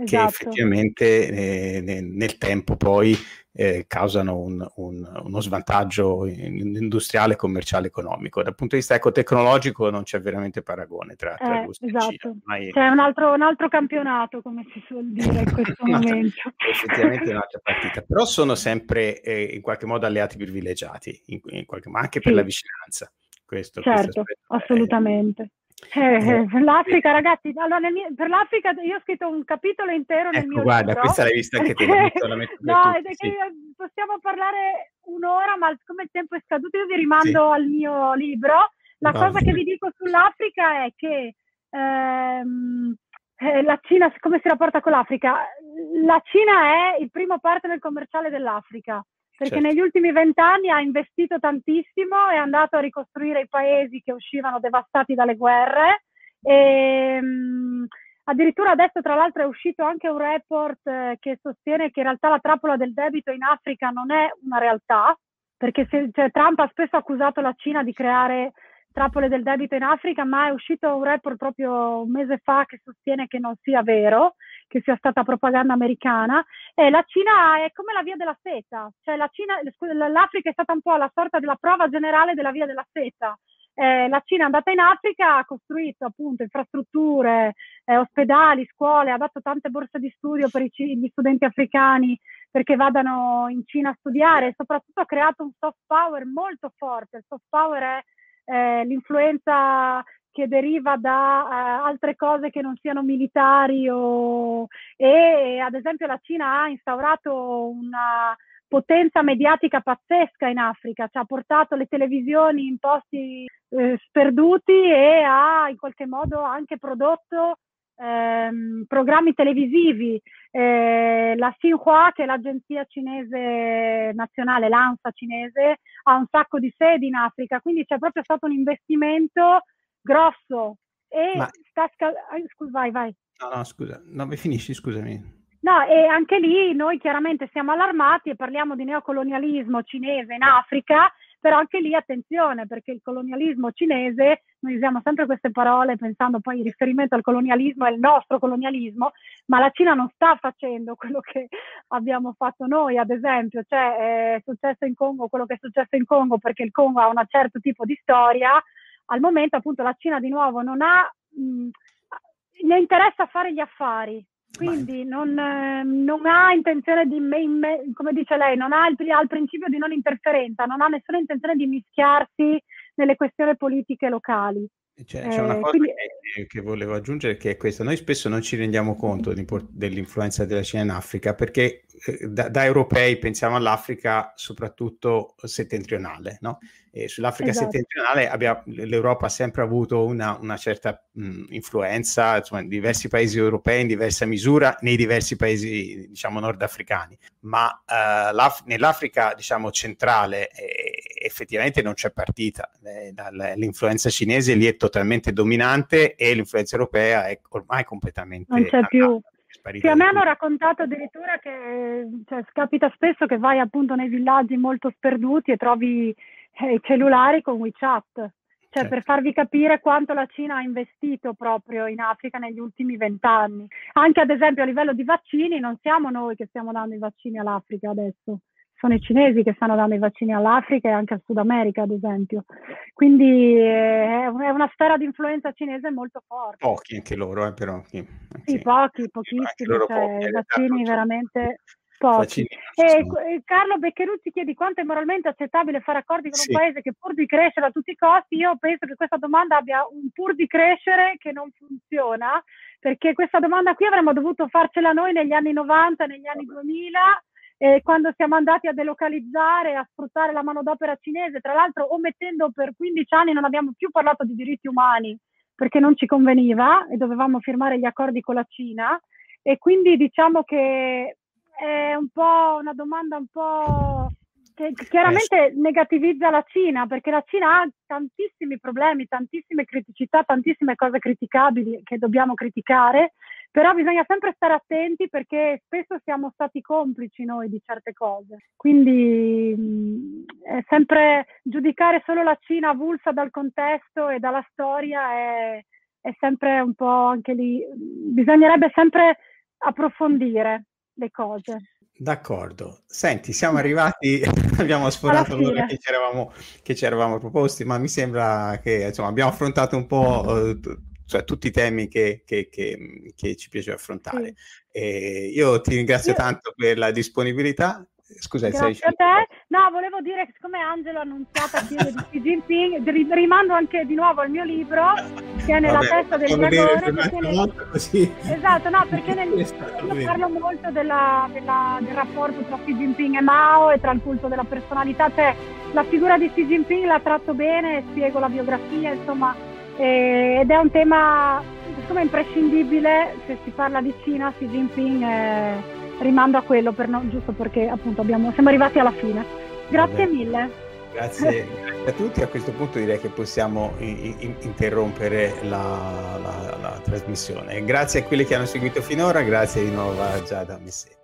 esatto. che effettivamente eh, nel, tempo poi eh, causano un, un, uno svantaggio industriale, commerciale, economico. Dal punto di vista ecco, tecnologico non c'è veramente paragone tra, tra eh, esatto. C'è un altro, un altro, campionato, come si suol dire in questo [laughs] momento. Effettivamente è [laughs] un'altra partita, però sono sempre eh, in qualche modo alleati privilegiati, in, in qualche, ma anche per sì. la vicinanza. Questo, certo, assolutamente. Eh, eh, l'Africa, ragazzi, allora mio, per l'Africa io ho scritto un capitolo intero nel ecco, mio guarda, libro. questa l'hai vista anche te. La metto, [laughs] no, tutti, sì. possiamo parlare un'ora, ma siccome il tempo è scaduto io vi rimando sì. al mio libro. La no, cosa che vi dico sull'Africa è che ehm, eh, la Cina, come si rapporta con l'Africa? La Cina è il primo partner commerciale dell'Africa perché certo. negli ultimi vent'anni ha investito tantissimo, è andato a ricostruire i paesi che uscivano devastati dalle guerre e mh, addirittura adesso tra l'altro è uscito anche un report eh, che sostiene che in realtà la trappola del debito in Africa non è una realtà, perché se, cioè, Trump ha spesso accusato la Cina di creare trappole del debito in Africa, ma è uscito un report proprio un mese fa che sostiene che non sia vero che sia stata propaganda americana. E la Cina è come la via della seta, cioè la Cina, l'Africa è stata un po' la sorta della prova generale della via della seta. Eh, la Cina è andata in Africa, ha costruito appunto infrastrutture, eh, ospedali, scuole, ha dato tante borse di studio per i, gli studenti africani perché vadano in Cina a studiare e soprattutto ha creato un soft power molto forte. Il soft power è eh, l'influenza che deriva da uh, altre cose che non siano militari o, e ad esempio la Cina ha instaurato una potenza mediatica pazzesca in Africa, ci ha portato le televisioni in posti eh, sperduti e ha in qualche modo anche prodotto ehm, programmi televisivi. Eh, la Xinhua, che è l'agenzia cinese nazionale, l'ANSA cinese, ha un sacco di sedi in Africa, quindi c'è proprio stato un investimento grosso. E Ma... sta scal- scusa, vai, vai. No, no, scusa, no, finisci, scusami. No, e anche lì noi chiaramente siamo allarmati e parliamo di neocolonialismo cinese in Africa, però anche lì attenzione perché il colonialismo cinese, noi usiamo sempre queste parole pensando poi in riferimento al colonialismo è il nostro colonialismo, ma la Cina non sta facendo [laughs] quello che abbiamo fatto noi, ad esempio, cioè è successo in Congo quello che è successo in Congo perché il Congo ha un certo tipo di storia, al momento appunto la Cina di nuovo non ha, mh, ne interessa fare gli affari, quindi non, eh, non, ha intenzione di, me, me, come dice lei, non ha il, il, principio di non interferenza, non ha nessuna intenzione di mischiarsi nelle questioni politiche locali. C'è, c'è una eh, cosa quindi... che, che, volevo aggiungere che è questa, noi spesso non ci rendiamo conto dell'influenza della Cina in Africa perché eh, da, da, europei pensiamo all'Africa soprattutto settentrionale, no? E sull'Africa esatto. settentrionale abbiamo, l'Europa ha sempre avuto una, una certa mh, influenza insomma, in diversi paesi europei in diversa misura nei diversi paesi diciamo nordafricani, ma uh, nell'Africa diciamo centrale eh, effettivamente non c'è partita, eh, l'influenza cinese lì è totalmente dominante e l'influenza europea è ormai completamente... Non c'è più. Sì, a me hanno raccontato addirittura che cioè, capita spesso che vai appunto nei villaggi molto sperduti e trovi eh, cellulari con WeChat, cioè certo. per farvi capire quanto la Cina ha investito proprio in Africa negli ultimi vent'anni. Anche ad esempio a livello di vaccini, non siamo noi che stiamo dando i vaccini all'Africa adesso, i cinesi che stanno dando i vaccini all'Africa e anche al Sud America, ad esempio. Quindi eh, è una sfera di influenza cinese molto forte. Pochi anche loro, eh, però. Sì, sì pochi, pochissimi, cioè, i vaccini veramente pochi. E, e Carlo Beccherucci chiede quanto è moralmente accettabile fare accordi con sì. un paese che pur di crescere a tutti i costi, io penso che questa domanda abbia un pur di crescere che non funziona, perché questa domanda qui avremmo dovuto farcela noi negli anni 90, negli anni 2000 eh, quando siamo andati a delocalizzare, a sfruttare la manodopera cinese, tra l'altro omettendo per 15 anni non abbiamo più parlato di diritti umani perché non ci conveniva e dovevamo firmare gli accordi con la Cina. E quindi diciamo che è un po' una domanda un po' che chiaramente negativizza la Cina perché la Cina ha tantissimi problemi, tantissime criticità, tantissime cose criticabili che dobbiamo criticare però bisogna sempre stare attenti perché spesso siamo stati complici noi di certe cose. Quindi mh, è sempre giudicare solo la Cina avulsa dal contesto e dalla storia è, è sempre un po' anche lì. Bisognerebbe sempre approfondire le cose. D'accordo. Senti, siamo arrivati, [laughs] abbiamo sforato l'ora che ci, eravamo, che ci eravamo proposti, ma mi sembra che insomma, abbiamo affrontato un po' uh, cioè tutti i temi che, che, che, che ci piace affrontare. Sì. io ti ringrazio io... tanto per la disponibilità. Scusa, Grazie a te. No, volevo dire che siccome Angelo ha annunciato a di Xi Jinping, rimando anche di nuovo al mio libro che è nella Vabbè, testa del dragone. Nel... Così. Esatto, no, perché [laughs] nel libro parlo molto della, della, del rapporto tra Xi Jinping e Mao e tra il culto della personalità. Cioè, la figura di Xi Jinping la tratto bene, spiego la biografia, insomma, eh, ed è un tema insomma, imprescindibile se si parla di Cina, Xi Jinping eh, rimando a quello per no, giusto perché appunto abbiamo, siamo arrivati alla fine. Grazie Vabbè. mille. Grazie, [laughs] a tutti. A questo punto direi che possiamo in, in, interrompere la, la, la, trasmissione. Grazie a quelli che hanno seguito finora, grazie di nuovo a Giada Messeri.